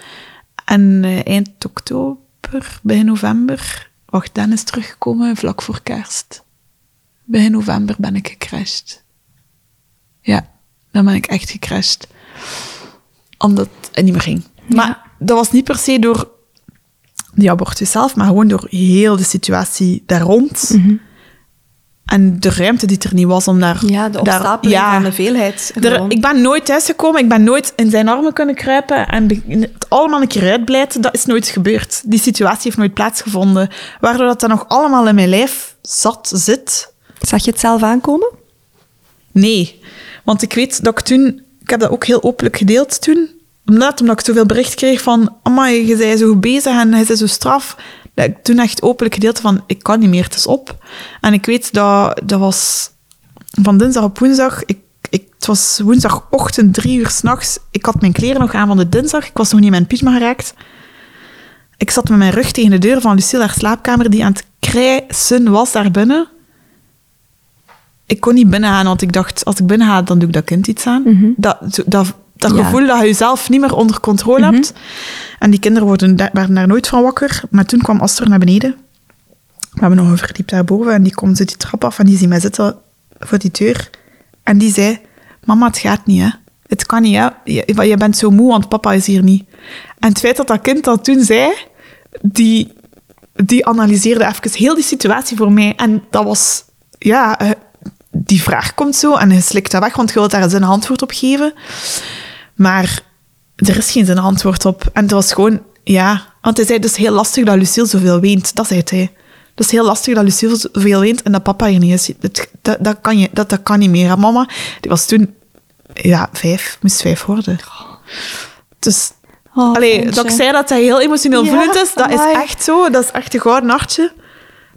En eh, eind oktober, begin november, wacht, Dan is teruggekomen vlak voor kerst. begin november ben ik gecrashed. Ja, dan ben ik echt gecrashed. Omdat het niet meer ging. Maar dat was niet per se door die abortus zelf, maar gewoon door heel de situatie daar rond. Mhm. En de ruimte die er niet was om daar... Ja, de daar- opstapeling ja. van de veelheid. Er- ik ben nooit thuisgekomen, ik ben nooit in zijn armen kunnen kruipen en het allemaal een keer uitblijten. Dat is nooit gebeurd. Die situatie heeft nooit plaatsgevonden. Waardoor dat dan nog allemaal in mijn lijf zat, zit. Zag je het zelf aankomen? Nee. Want ik weet dat ik toen... Ik heb dat ook heel openlijk gedeeld toen. Omdat, omdat ik zoveel bericht kreeg van... Amai, je bent zo goed bezig en je bent zo straf. Dat ik toen echt openlijk gedeeld van... Ik kan niet meer, het is op. En ik weet dat... Dat was van dinsdag op woensdag... Ik, ik, het was woensdagochtend, drie uur s'nachts. Ik had mijn kleren nog aan van de dinsdag. Ik was nog niet in mijn pyjama geraakt. Ik zat met mijn rug tegen de deur van Lucille, haar slaapkamer, die aan het krijsen was daar binnen. Ik kon niet binnengaan, want ik dacht, als ik binnen ga, dan doe ik dat kind iets aan. Zo- dat, dat Ja. gevoel dat je jezelf niet meer onder controle hebt. En die kinderen worden, werden daar nooit van wakker. Maar toen kwam Astor naar beneden. We hebben nog een verdiep daarboven en die komt zo die trap af en die ziet mij zitten voor die deur. En die zei, mama, het gaat niet, hè. Het kan niet, hè. Je, je bent zo moe, want papa is hier niet. En het feit dat dat kind dat toen zei, die, die analyseerde even heel die situatie voor mij. En dat was, ja, eh, die vraag komt zo en je slikt dat weg, want je wilt daar eens een antwoord op geven. Maar er is geen zin antwoord op. En het was gewoon, ja, want hij zei, het is heel lastig dat Lucille zoveel weent. Dat zei hij. Het is heel lastig dat Lucille zoveel weent en dat papa hier niet is. Het- dat, dat, kan je, dat, dat kan niet meer. En mama, die was toen, ja, vijf, moest vijf worden. Dus Oh, Allee, dat ik zei dat hij heel emotioneel Ja, voelend is, dat amai. is echt zo. Dat is echt een gouden hartje.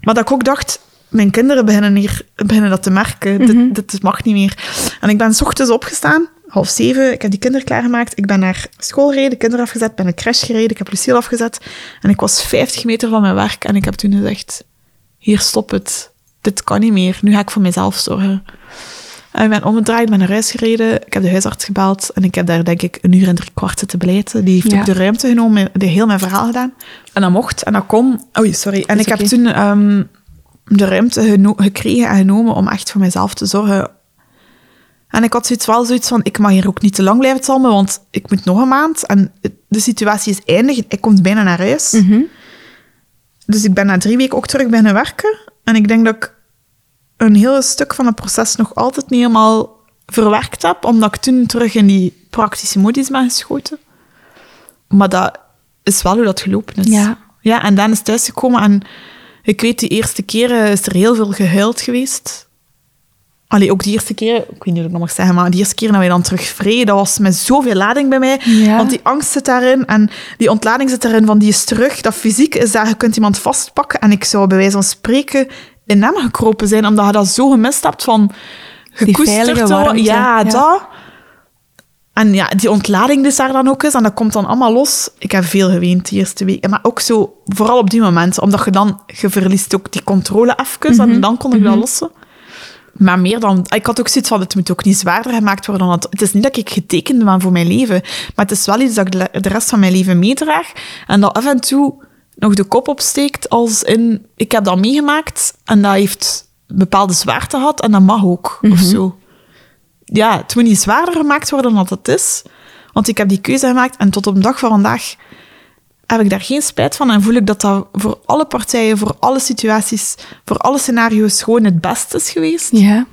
Maar dat ik ook dacht, mijn kinderen beginnen, hier, beginnen dat te merken. Mhm. dit, dit mag niet meer. En ik ben s ochtends opgestaan, half zeven. Ik heb die kinderen klaargemaakt. Ik ben naar school gereden, de kinderen afgezet, ben naar de crash gereden. Ik heb Lucille afgezet. En ik was 50 meter van mijn werk. En ik heb toen gezegd, hier, stop het. Dit kan niet meer. Nu ga ik voor mezelf zorgen. En ik ben omgedraaid, ben naar huis gereden. Ik heb de huisarts gebeld. En ik heb daar denk ik een uur en drie kwart zitten beleiden. Die heeft Ja. ook de ruimte genomen, die heel mijn verhaal gedaan. En dat mocht. En dat kon. Oei, sorry. En is ik heb toen ehm, de ruimte gekregen en genomen om echt voor mezelf te zorgen. En ik had zoiets wel zoiets van, ik mag hier ook niet te lang blijven talmen, want ik moet nog een maand. En de situatie is eindig. Ik kom bijna naar huis. Mhm. Dus ik ben na drie weken ook terug beginnen werken. En ik denk dat ik een heel stuk van het proces nog altijd niet helemaal verwerkt heb, omdat ik toen terug in die praktische modus ben geschoten. Maar dat is wel hoe dat gelopen is. Ja. Ja, en dan is thuisgekomen en ik weet, die eerste keren is er heel veel gehuild geweest. Allee, ook die eerste keer, ik weet niet hoe ik nog mag zeggen, maar die eerste keer dat wij dan terug vreden, dat was met zoveel lading bij mij. Ja. Want die angst zit daarin en die ontlading zit daarin van die is terug. Dat fysiek is daar, je kunt iemand vastpakken en ik zou bij wijze van spreken in hem gekropen zijn, omdat je dat zo gemist hebt van gekoesterd worden. Ja, ja. dat. En ja, die ontlading dus daar dan ook is, en dat komt dan allemaal los. Ik heb veel geweend die eerste week. Maar ook zo, vooral op die momenten, omdat je dan, je verliest ook die controle even, en dan kon ik dat lossen. Maar meer dan... Ik had ook zoiets van, het moet ook niet zwaarder gemaakt worden. Want het is niet dat ik getekend ben voor mijn leven. Maar het is wel iets dat ik de de rest van mijn leven meedraag. En dat af en toe nog de kop opsteekt als in... Ik heb dat meegemaakt en dat heeft een bepaalde zwaarte gehad en dat mag ook, of zo. Ja, het moet niet zwaarder gemaakt worden dan dat het is. Want ik heb die keuze gemaakt en tot op de dag van vandaag heb ik daar geen spijt van en voel ik dat dat voor alle partijen, voor alle situaties, voor alle scenario's gewoon het beste is geweest. Ja.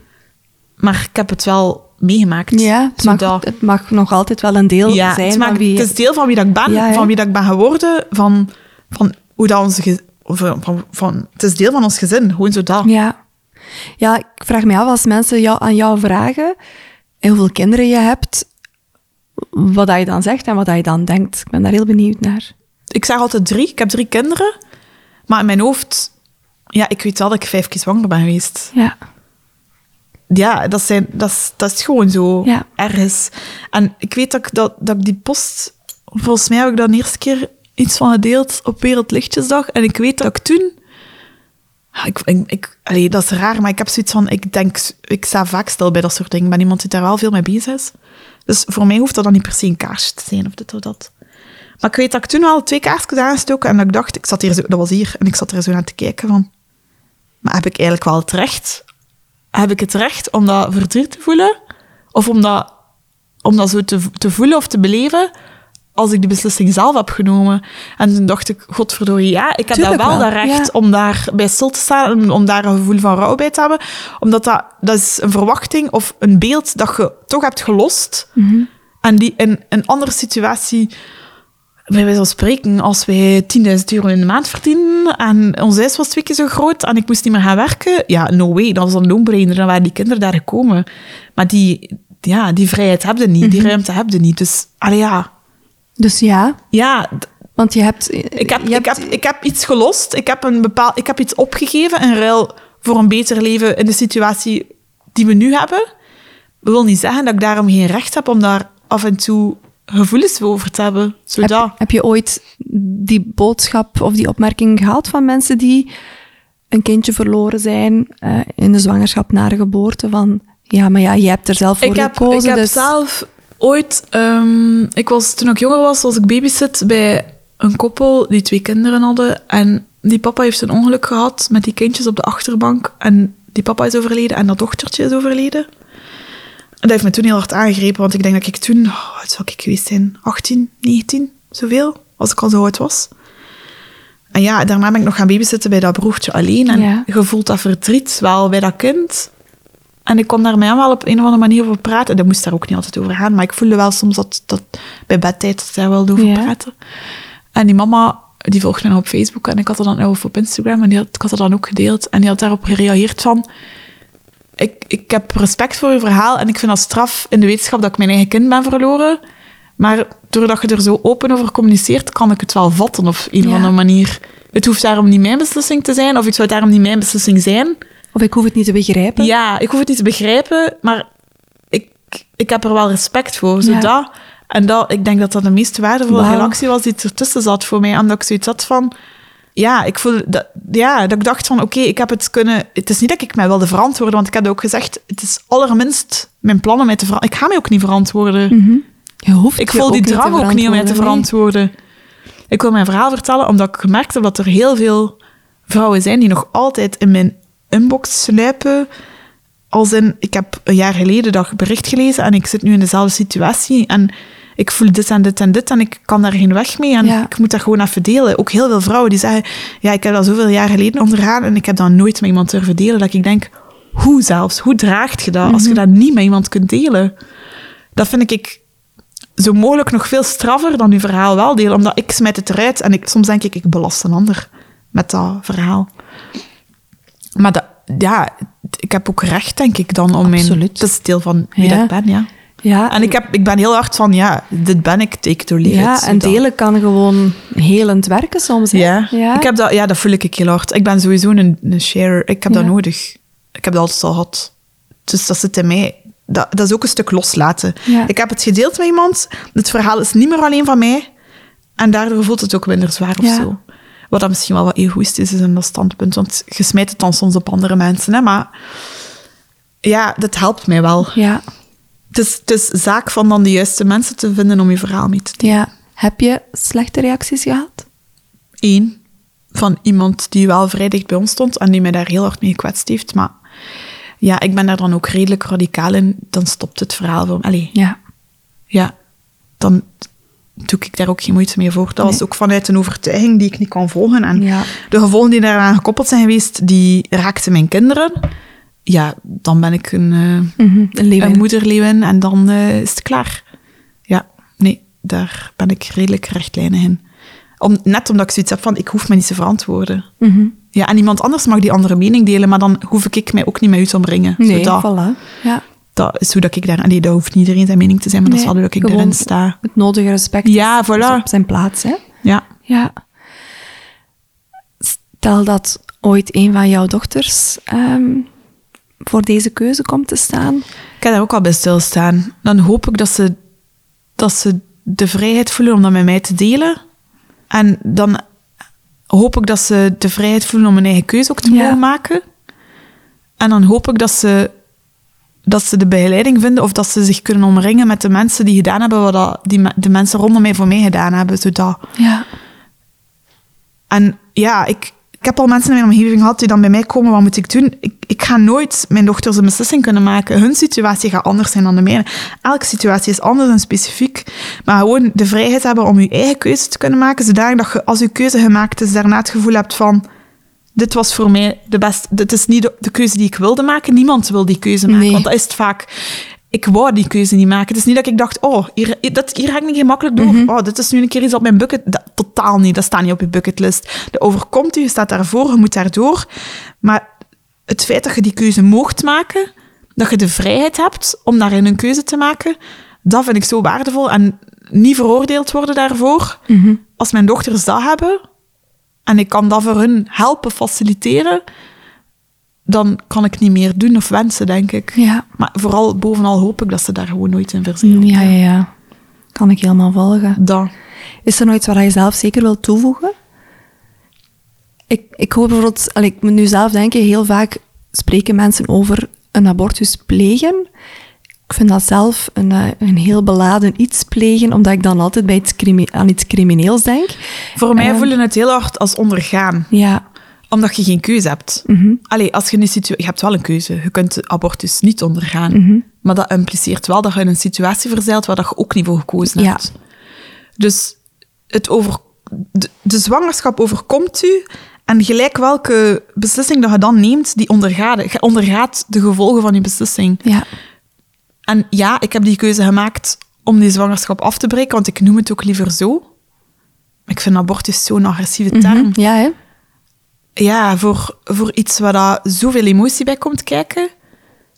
Maar ik heb het wel meegemaakt. Ja, het mag, Zodat- het mag nog altijd wel een deel ja, zijn het, van wie... het is deel van wie dat ik ben, Ja, van wie dat ik ben geworden, van, van hoe dat onze... ge- Van, van, van, het is deel van ons gezin, gewoon zo dat. Ja. ja, ik vraag me af als mensen jou, aan jou vragen en hoeveel kinderen je hebt, wat dat je dan zegt en wat dat je dan denkt. Ik ben daar heel benieuwd naar. Ik zeg altijd drie, ik heb drie kinderen, maar in mijn hoofd... Ja, ik weet wel dat ik vijf keer zwanger ben geweest. Ja, Ja, dat, zijn, dat, is, dat is gewoon zo Ja. ergens. En ik weet dat ik, dat, dat ik die post... Volgens mij heb ik daar de eerste keer iets van gedeeld op Wereldlichtjesdag. En ik weet dat ik toen... Ik, ik, ik, allee, dat is raar, maar ik heb zoiets van... Ik denk... Ik sta vaak stil bij dat soort dingen. Ik ben iemand die daar wel veel mee bezig is. Dus voor mij hoeft dat dan niet per se een kaarsje te zijn of dit of dat. Maar ik weet dat ik toen al twee kaarsjes aangestoken en dat ik dacht... Ik zat hier zo, dat was hier. En ik zat er zo naar te kijken van... Maar heb ik eigenlijk wel het recht heb ik het recht om dat verdriet te voelen? Of om dat, om dat zo te, te voelen of te beleven als ik die beslissing zelf heb genomen? En toen dacht ik, godverdorie, ja, ik heb Tuurlijk dat wel, wel, dat recht ja. om daar bij stil te staan en om daar een gevoel van rouw bij te hebben. Omdat dat, dat is een verwachting of een beeld dat je toch hebt gelost. En die in een andere situatie bij wijze van spreken, als wij 10.000 euro in de maand verdienen en ons huis was twee keer zo groot en ik moest niet meer gaan werken, ja, no way, dat was een loonbreiner, dan waren die kinderen daar gekomen. Maar die, ja, die vrijheid hebben niet, die ruimte hebben niet. Dus, allee, ja. Dus ja, Ja, want je hebt... ik heb, je ik, hebt- heb, ik heb iets gelost, ik heb, een bepaald, ik heb iets opgegeven in ruil voor een beter leven in de situatie die we nu hebben. Dat wil niet zeggen dat ik daarom geen recht heb om daar af en toe gevoelens over te hebben. Zodat... Heb, heb je ooit die boodschap of die opmerking gehaald van mensen die een kindje verloren zijn eh, in de zwangerschap na de geboorte? Van ja, maar ja, je hebt er zelf voor ik heb, gekozen. ik heb dus... zelf ooit... ehm, ik was, toen ik jonger was, was ik babysit bij een koppel die twee kinderen hadden. En die papa heeft een ongeluk gehad met die kindjes op de achterbank. En die papa is overleden en dat dochtertje is overleden. En dat heeft me toen heel hard aangegrepen, want ik denk dat ik toen... Oh, wat zou ik geweest zijn? 18, 19, zoveel? Als ik al zo oud was. En ja, daarna ben ik nog gaan babysitten bij dat broertje alleen. En Ja. je voelt dat verdriet wel bij dat kind. En ik kon daar hem wel op een of andere manier over praten. Dat moest daar ook niet altijd over gaan. Maar ik voelde wel soms dat, dat bij bedtijd dat daar wel over Ja. praten. En die mama, die volgde me op Facebook. En ik had er dan over op Instagram. En die had, ik had het dan ook gedeeld. En die had daarop gereageerd van... Ik, ik heb respect voor je verhaal. En ik vind dat straf in de wetenschap dat ik mijn eigen kind ben verloren. Maar doordat je er zo open over communiceert, kan ik het wel vatten op een of Ja. andere manier. Het hoeft daarom niet mijn beslissing te zijn. Of het zou daarom niet mijn beslissing zijn. Of ik hoef het niet te begrijpen. Ja, ik hoef het niet te begrijpen, maar ik, ik heb er wel respect voor. Ja. Zodat, en dat, ik denk dat dat de meest waardevolle relatie was die ertussen zat voor mij. Omdat ik zoiets had van... Ja, ik voelde dat, ja, dat ik dacht van, oké, ik heb het kunnen... Het is niet dat ik mij wilde verantwoorden, want ik had ook gezegd, het is allerminst mijn plan om mij te verantwoorden. Ik ga mij ook niet verantwoorden. Je hoeft Ik voel die drang ook niet om mij te verantwoorden, nee. verantwoorden. Ik wil mijn verhaal vertellen omdat ik gemerkt heb dat er heel veel vrouwen zijn die nog altijd in mijn inbox sluipen. Als in, ik heb een jaar geleden dat bericht gelezen en ik zit nu in dezelfde situatie en ik voel dit en dit en dit en ik kan daar geen weg mee en Ja. ik moet dat gewoon even delen. Ook heel veel vrouwen die zeggen, ja, ik heb dat zoveel jaar geleden ondergaan en ik heb dat nooit met iemand durven delen. Dat ik denk, hoe zelfs? Hoe draagt je dat als je dat niet met iemand kunt delen? Dat vind ik zo mogelijk nog veel straffer dan uw verhaal wel delen, omdat ik smijt het eruit en ik, soms denk ik, ik belast een ander met dat verhaal. Maar dat, ja, ik heb ook recht, denk ik, dan om mijn... Absoluut. Dat is deel van wie Ja. dat ik ben, ja. Ja, En ik, heb, ik ben heel hard van, ja, dit ben ik, take it or leave ja, it. en delen kan gewoon helend werken soms. Ja. ja. Ik heb dat, ja, dat voel ik heel hard. Ik ben sowieso een, een sharer. Ik heb dat nodig. Ik heb dat altijd al gehad. Dus dat zit in mij. Dat, dat is ook een stuk loslaten. Ik heb het gedeeld met iemand. Het verhaal is niet meer alleen van mij. En daardoor voelt het ook minder zwaar of zo. Wat dan misschien wel wat egoïstisch is in dat standpunt. Want je smijt het dan soms op andere mensen. Hè? Maar ja, dat helpt mij wel. ja, Het is, het is zaak van dan de juiste mensen te vinden om je verhaal mee te delen. ja. Heb je slechte reacties gehad? Eén van iemand die wel vrij dicht bij ons stond en die mij daar heel hard mee gekwetst heeft. Maar ja, ik ben daar dan ook redelijk radicaal in. Dan stopt het verhaal voor me. Ja. ja, dan doe ik daar ook geen moeite meer voor. Dat was ook vanuit een overtuiging die ik niet kan volgen. En Ja. de gevolgen die daaraan gekoppeld zijn geweest, die raakten mijn kinderen. Ja, dan ben ik een, Mhm, Een een moederleeuwin en dan eh, is het klaar. Ja, nee, daar ben ik redelijk rechtlijnig in. Om, net omdat ik zoiets heb van, ik hoef me niet te verantwoorden. Mhm. Ja, en iemand anders mag die andere mening delen, maar dan hoef ik mij ook niet met u te omringen. Nee, voilà. Ja. dat is hoe dat ik daar... Nee, dat hoeft niet iedereen zijn mening te zijn, maar dat is wel hoe dat ik erin sta. Het nodige respect Ja, voilà. op zijn plaats. Hè? Ja. Ja. Stel dat ooit een van jouw dochters ehm, voor deze keuze komt te staan. Ik heb daar ook al bij stilstaan. Dan hoop ik dat ze, dat ze de vrijheid voelen om dat met mij te delen. En dan hoop ik dat ze de vrijheid voelen om een eigen keuze ook te Ja. mogen maken. En dan hoop ik dat ze, dat ze de begeleiding vinden of dat ze zich kunnen omringen met de mensen die gedaan hebben wat dat, die, de mensen rondom mij voor mij gedaan hebben. Zodat. Ja. En ja, ik, Ik heb al mensen in mijn omgeving gehad die dan bij mij komen, wat moet ik doen? Ik, ik ga nooit mijn dochters een beslissing kunnen maken. Hun situatie gaat anders zijn dan de mijne. Elke situatie is anders en specifiek. Maar gewoon de vrijheid hebben om je eigen keuze te kunnen maken, zodanig dat je als je keuze gemaakt is, daarna het gevoel hebt van dit was voor mij de beste. Dit is niet de, de keuze die ik wilde maken. Niemand wil die keuze maken. Nee. Want dat is het vaak. Ik wou die keuze niet maken. Het is niet dat ik dacht, oh, hier, dat, hier ga ik niet gemakkelijk door. Oh, dit is nu een keer iets op mijn bucket. Dat, totaal niet. Dat staat niet op je bucketlist. Dat overkomt u, je staat daarvoor, je moet daardoor. Maar het feit dat je die keuze mocht maken, dat je de vrijheid hebt om daarin een keuze te maken, dat vind ik zo waardevol. En niet veroordeeld worden daarvoor. Als mijn dochters dat hebben, en ik kan dat voor hun helpen faciliteren, dan kan ik niet meer doen of wensen, denk ik. Ja. Maar vooral, bovenal hoop ik dat ze daar gewoon nooit in verzeilen. Ja, ja, ja. Kan ik helemaal volgen. Dat. Is er nog iets wat je zelf zeker wil toevoegen? Ik, ik hoor bijvoorbeeld, allee, ik moet nu zelf denken, heel vaak spreken mensen over een abortus plegen. Ik vind dat zelf een, eh, een heel beladen iets plegen, omdat ik dan altijd bij iets aan iets crimineels denk. Voor mij voelen het heel hard als ondergaan. Ja, Omdat je geen keuze hebt. Allee, als je, een situa- je hebt wel een keuze. Je kunt de abortus niet ondergaan. Maar dat impliceert wel dat je in een situatie verzeilt waar dat je ook niet voor gekozen Ja. hebt. Dus het over, de, de zwangerschap overkomt u. En gelijk welke beslissing dat je dan neemt, die ondergaat, je ondergaat de gevolgen van je beslissing. ja, En ja, ik heb die keuze gemaakt om die zwangerschap af te breken, want ik noem het ook liever zo. Ik vind abortus zo'n agressieve term. Mhm. ja hè? Ja, voor, voor iets waar dat zoveel emotie bij komt kijken.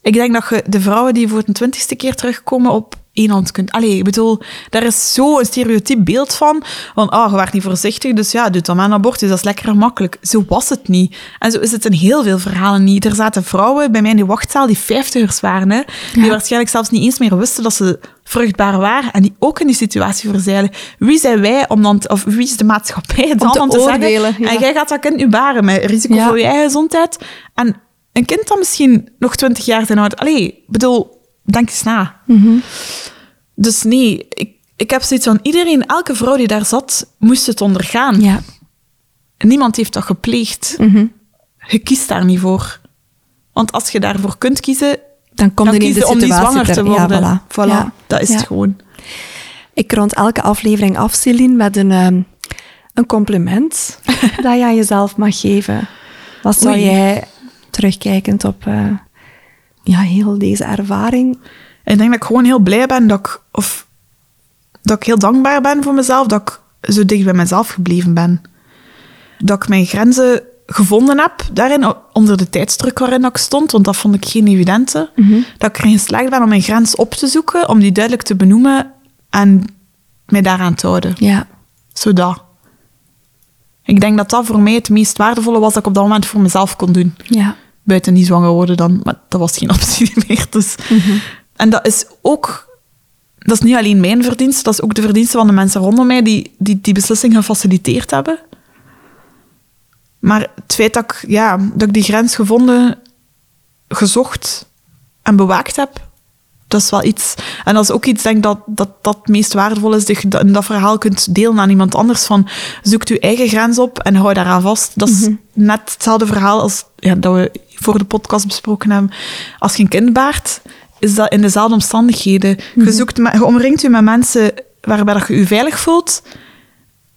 Ik denk dat je de vrouwen die voor de twintigste keer terugkomen op één hand kunt... Allee, ik bedoel, daar is zo een stereotyp beeld van. Van, ah, je werd niet voorzichtig, dus ja, doe dan maar een abortus. Dat is lekker makkelijk. Zo was het niet. En zo is het in heel veel verhalen niet. Er zaten vrouwen bij mij in die wachtzaal die vijftigers waren, hè, die Ja. waarschijnlijk zelfs niet eens meer wisten dat ze vruchtbaar waren en die ook in die situatie verzeilen. Wie zijn wij om dan... te- of wie is de maatschappij dan te om te oordelen, zeggen... ja. En jij gaat dat kind nu baren met risico Ja. voor je eigen gezondheid. En een kind dat misschien nog twintig jaar zijn oud... Allee, bedoel, denk eens na. Dus nee, ik, ik heb zoiets van... Iedereen, elke vrouw die daar zat, moest het ondergaan. Ja. Niemand heeft dat gepleegd. Je kiest daar niet voor. Want als je daarvoor kunt kiezen... Dan komt dan er in de om niet situatie zwanger te ter- ja, worden. voilà. Voilà, Ja. dat is Ja. het gewoon. Ik rond elke aflevering af, Celine, met een, ehm, een compliment dat je aan jezelf mag geven. Wat zou Oei. jij, terugkijkend op eh, ja, heel deze ervaring... Ik denk dat ik gewoon heel blij ben dat ik, of dat ik heel dankbaar ben voor mezelf, dat ik zo dicht bij mezelf gebleven ben. Dat ik mijn grenzen gevonden heb daarin, onder de tijdsdruk waarin ik stond, want dat vond ik geen evidente. Dat ik erin geslaagd ben om mijn grens op te zoeken, om die duidelijk te benoemen en mij daaraan te houden. Ja, Zodat. Ik denk dat dat voor mij het meest waardevolle was dat ik op dat moment voor mezelf kon doen ja, buiten niet zwanger worden dan. Maar dat was geen optie meer. Dus. En dat is ook... Dat is niet alleen mijn verdienste, dat is ook de verdienste van de mensen rondom mij die die, die beslissing gefaciliteerd hebben. Maar het feit dat ik, ja, dat ik die grens gevonden, gezocht en bewaakt heb, dat is wel iets. En dat is ook iets, denk ik, dat, dat dat het meest waardevol is, dat je dat- dat verhaal kunt delen aan iemand anders. Van, zoek je eigen grens op en hou daaraan vast. Dat is net hetzelfde verhaal als ja, dat we voor de podcast besproken hebben. Als je een kind baart, is dat in dezelfde omstandigheden. Je, zoekt, met- je omringt je met mensen waarbij dat je je veilig voelt.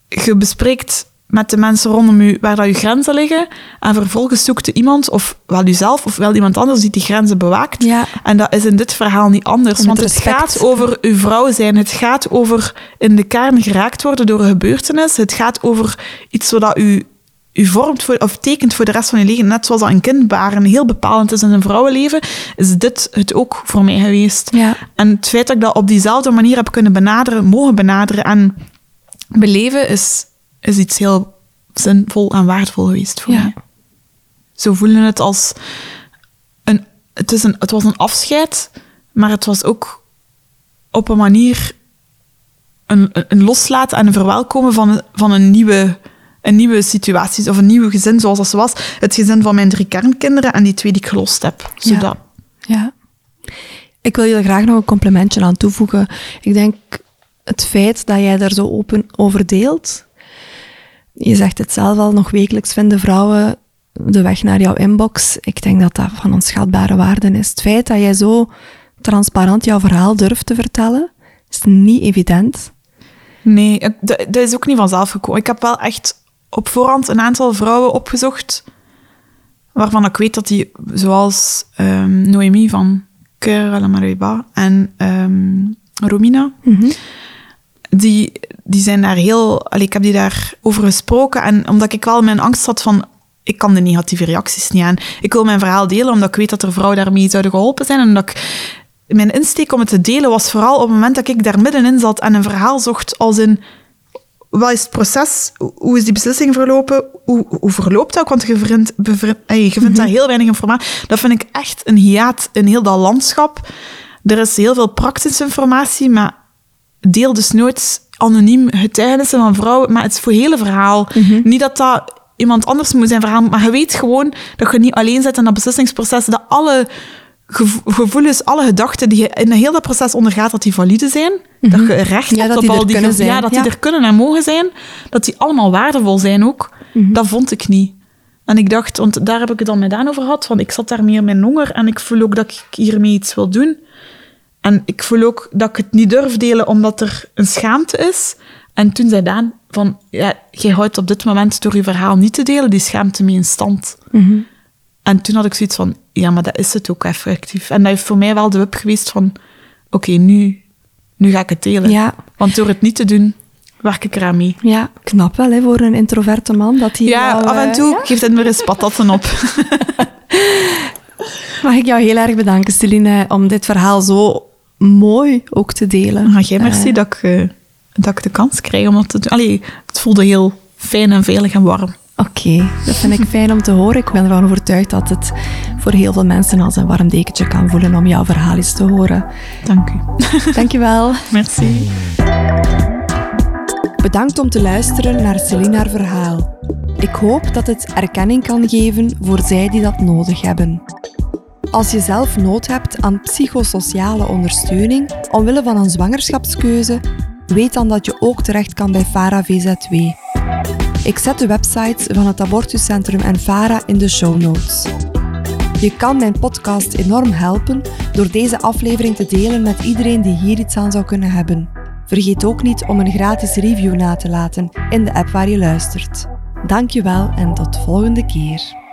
Je bespreekt met de mensen rondom je waar dat je grenzen liggen. En vervolgens zoekt je iemand, of wel jezelf, of wel iemand anders die die grenzen bewaakt. Ja. En dat is in dit verhaal niet anders. Met Want het gaat over uw vrouw zijn. Het gaat over in de kern geraakt worden door een gebeurtenis. Het gaat over iets zodat u, u vormt voor, of tekent voor de rest van je leven. Net zoals dat een kind baren heel bepalend is in een vrouwenleven, is dit het ook voor mij geweest. Ja. En het feit dat ik dat op diezelfde manier heb kunnen benaderen, mogen benaderen en beleven, is, is iets heel zinvol en waardevol geweest voor Ja. mij. Zo voelen het als een, het, is een, het was een afscheid, maar het was ook op een manier een, een- loslaten en een verwelkomen van, van een, nieuwe, een nieuwe situatie of een nieuw gezin zoals dat was. Het gezin van mijn drie kernkinderen en die twee die ik gelost heb. Zodat. Ja. Ik wil je er graag nog een complimentje aan toevoegen. Ik denk het feit dat jij daar zo open over deelt, Je zegt het zelf al, nog wekelijks vinden vrouwen de weg naar jouw inbox. Ik denk dat dat van onschatbare waarde is. Het feit dat jij zo transparant jouw verhaal durft te vertellen, is niet evident. Nee, dat dat is ook niet vanzelf gekomen. Ik heb wel echt op voorhand een aantal vrouwen opgezocht, waarvan ik weet dat die, zoals ehm, Noémie van Cœur à la Mareba en ehm, Romina, die, die zijn daar heel... Allee, ik heb die daar over gesproken en omdat ik wel mijn angst had van... Ik kan de negatieve reacties niet aan. Ik wil mijn verhaal delen omdat ik weet dat er vrouwen daarmee zouden geholpen zijn en dat ik mijn insteek om het te delen was vooral op het moment dat ik daar middenin zat en een verhaal zocht als in wat is het proces? Hoe- is die beslissing verlopen? Hoe, hoe verloopt dat? Want je vindt, ey, je vindt daar heel weinig informatie. Dat vind ik echt een hiaat in heel dat landschap. Er is heel veel praktische informatie, maar deel dus nooit anoniem getuigenissen van vrouwen, maar het is voor het hele verhaal. Niet dat dat iemand anders moet zijn verhaal, maar je weet gewoon dat je niet alleen zit in dat beslissingsproces, dat alle gevo- gevoelens, alle gedachten die je in heel dat proces ondergaat, dat die valide zijn. Dat je recht Ja, hebt dat op die al die kunnen gevo- Ja, dat Ja. die er kunnen en mogen zijn. Dat die allemaal waardevol zijn ook. Dat vond ik niet. En ik dacht, want daar heb ik het dan met Daan over gehad, want ik zat daar meer met honger en ik voel ook dat ik hiermee iets wil doen. En ik voel ook dat ik het niet durf delen omdat er een schaamte is. En toen zei Daan van, ja, jij houdt op dit moment door je verhaal niet te delen die schaamte mee in stand. En toen had ik zoiets van, ja, maar dat is het ook effectief. En dat heeft voor mij wel de wip geweest van, oké, nu, nu ga ik het delen. Ja. Want door het niet te doen, werk ik eraan mee. Ja, knap wel hè, voor een introverte man. Dat hij Ja, af en eh, toe ja? geeft het me eens patatten op. Mag ik jou heel erg bedanken, Celine, om dit verhaal zo mooi ook te delen. Maar jij merci Eh, dat, ik, eh, dat ik de kans krijg om dat te doen. Allee, het voelde heel fijn en veilig en warm. Oké, dat vind ik fijn om te horen. Ik ben ervan overtuigd dat het voor heel veel mensen als een warm dekentje kan voelen om jouw verhaal eens te horen. Dank u. Dankjewel. Merci. Bedankt om te luisteren naar Celine haar verhaal. Ik hoop dat het erkenning kan geven voor zij die dat nodig hebben. Als je zelf nood hebt aan psychosociale ondersteuning omwille van een zwangerschapskeuze, weet dan dat je ook terecht kan bij FARA VZW. Ik zet de websites van het abortuscentrum en FARA in de show notes. Je kan mijn podcast enorm helpen door deze aflevering te delen met iedereen die hier iets aan zou kunnen hebben. Vergeet ook niet om een gratis review na te laten in de app waar je luistert. Dankjewel en tot volgende keer.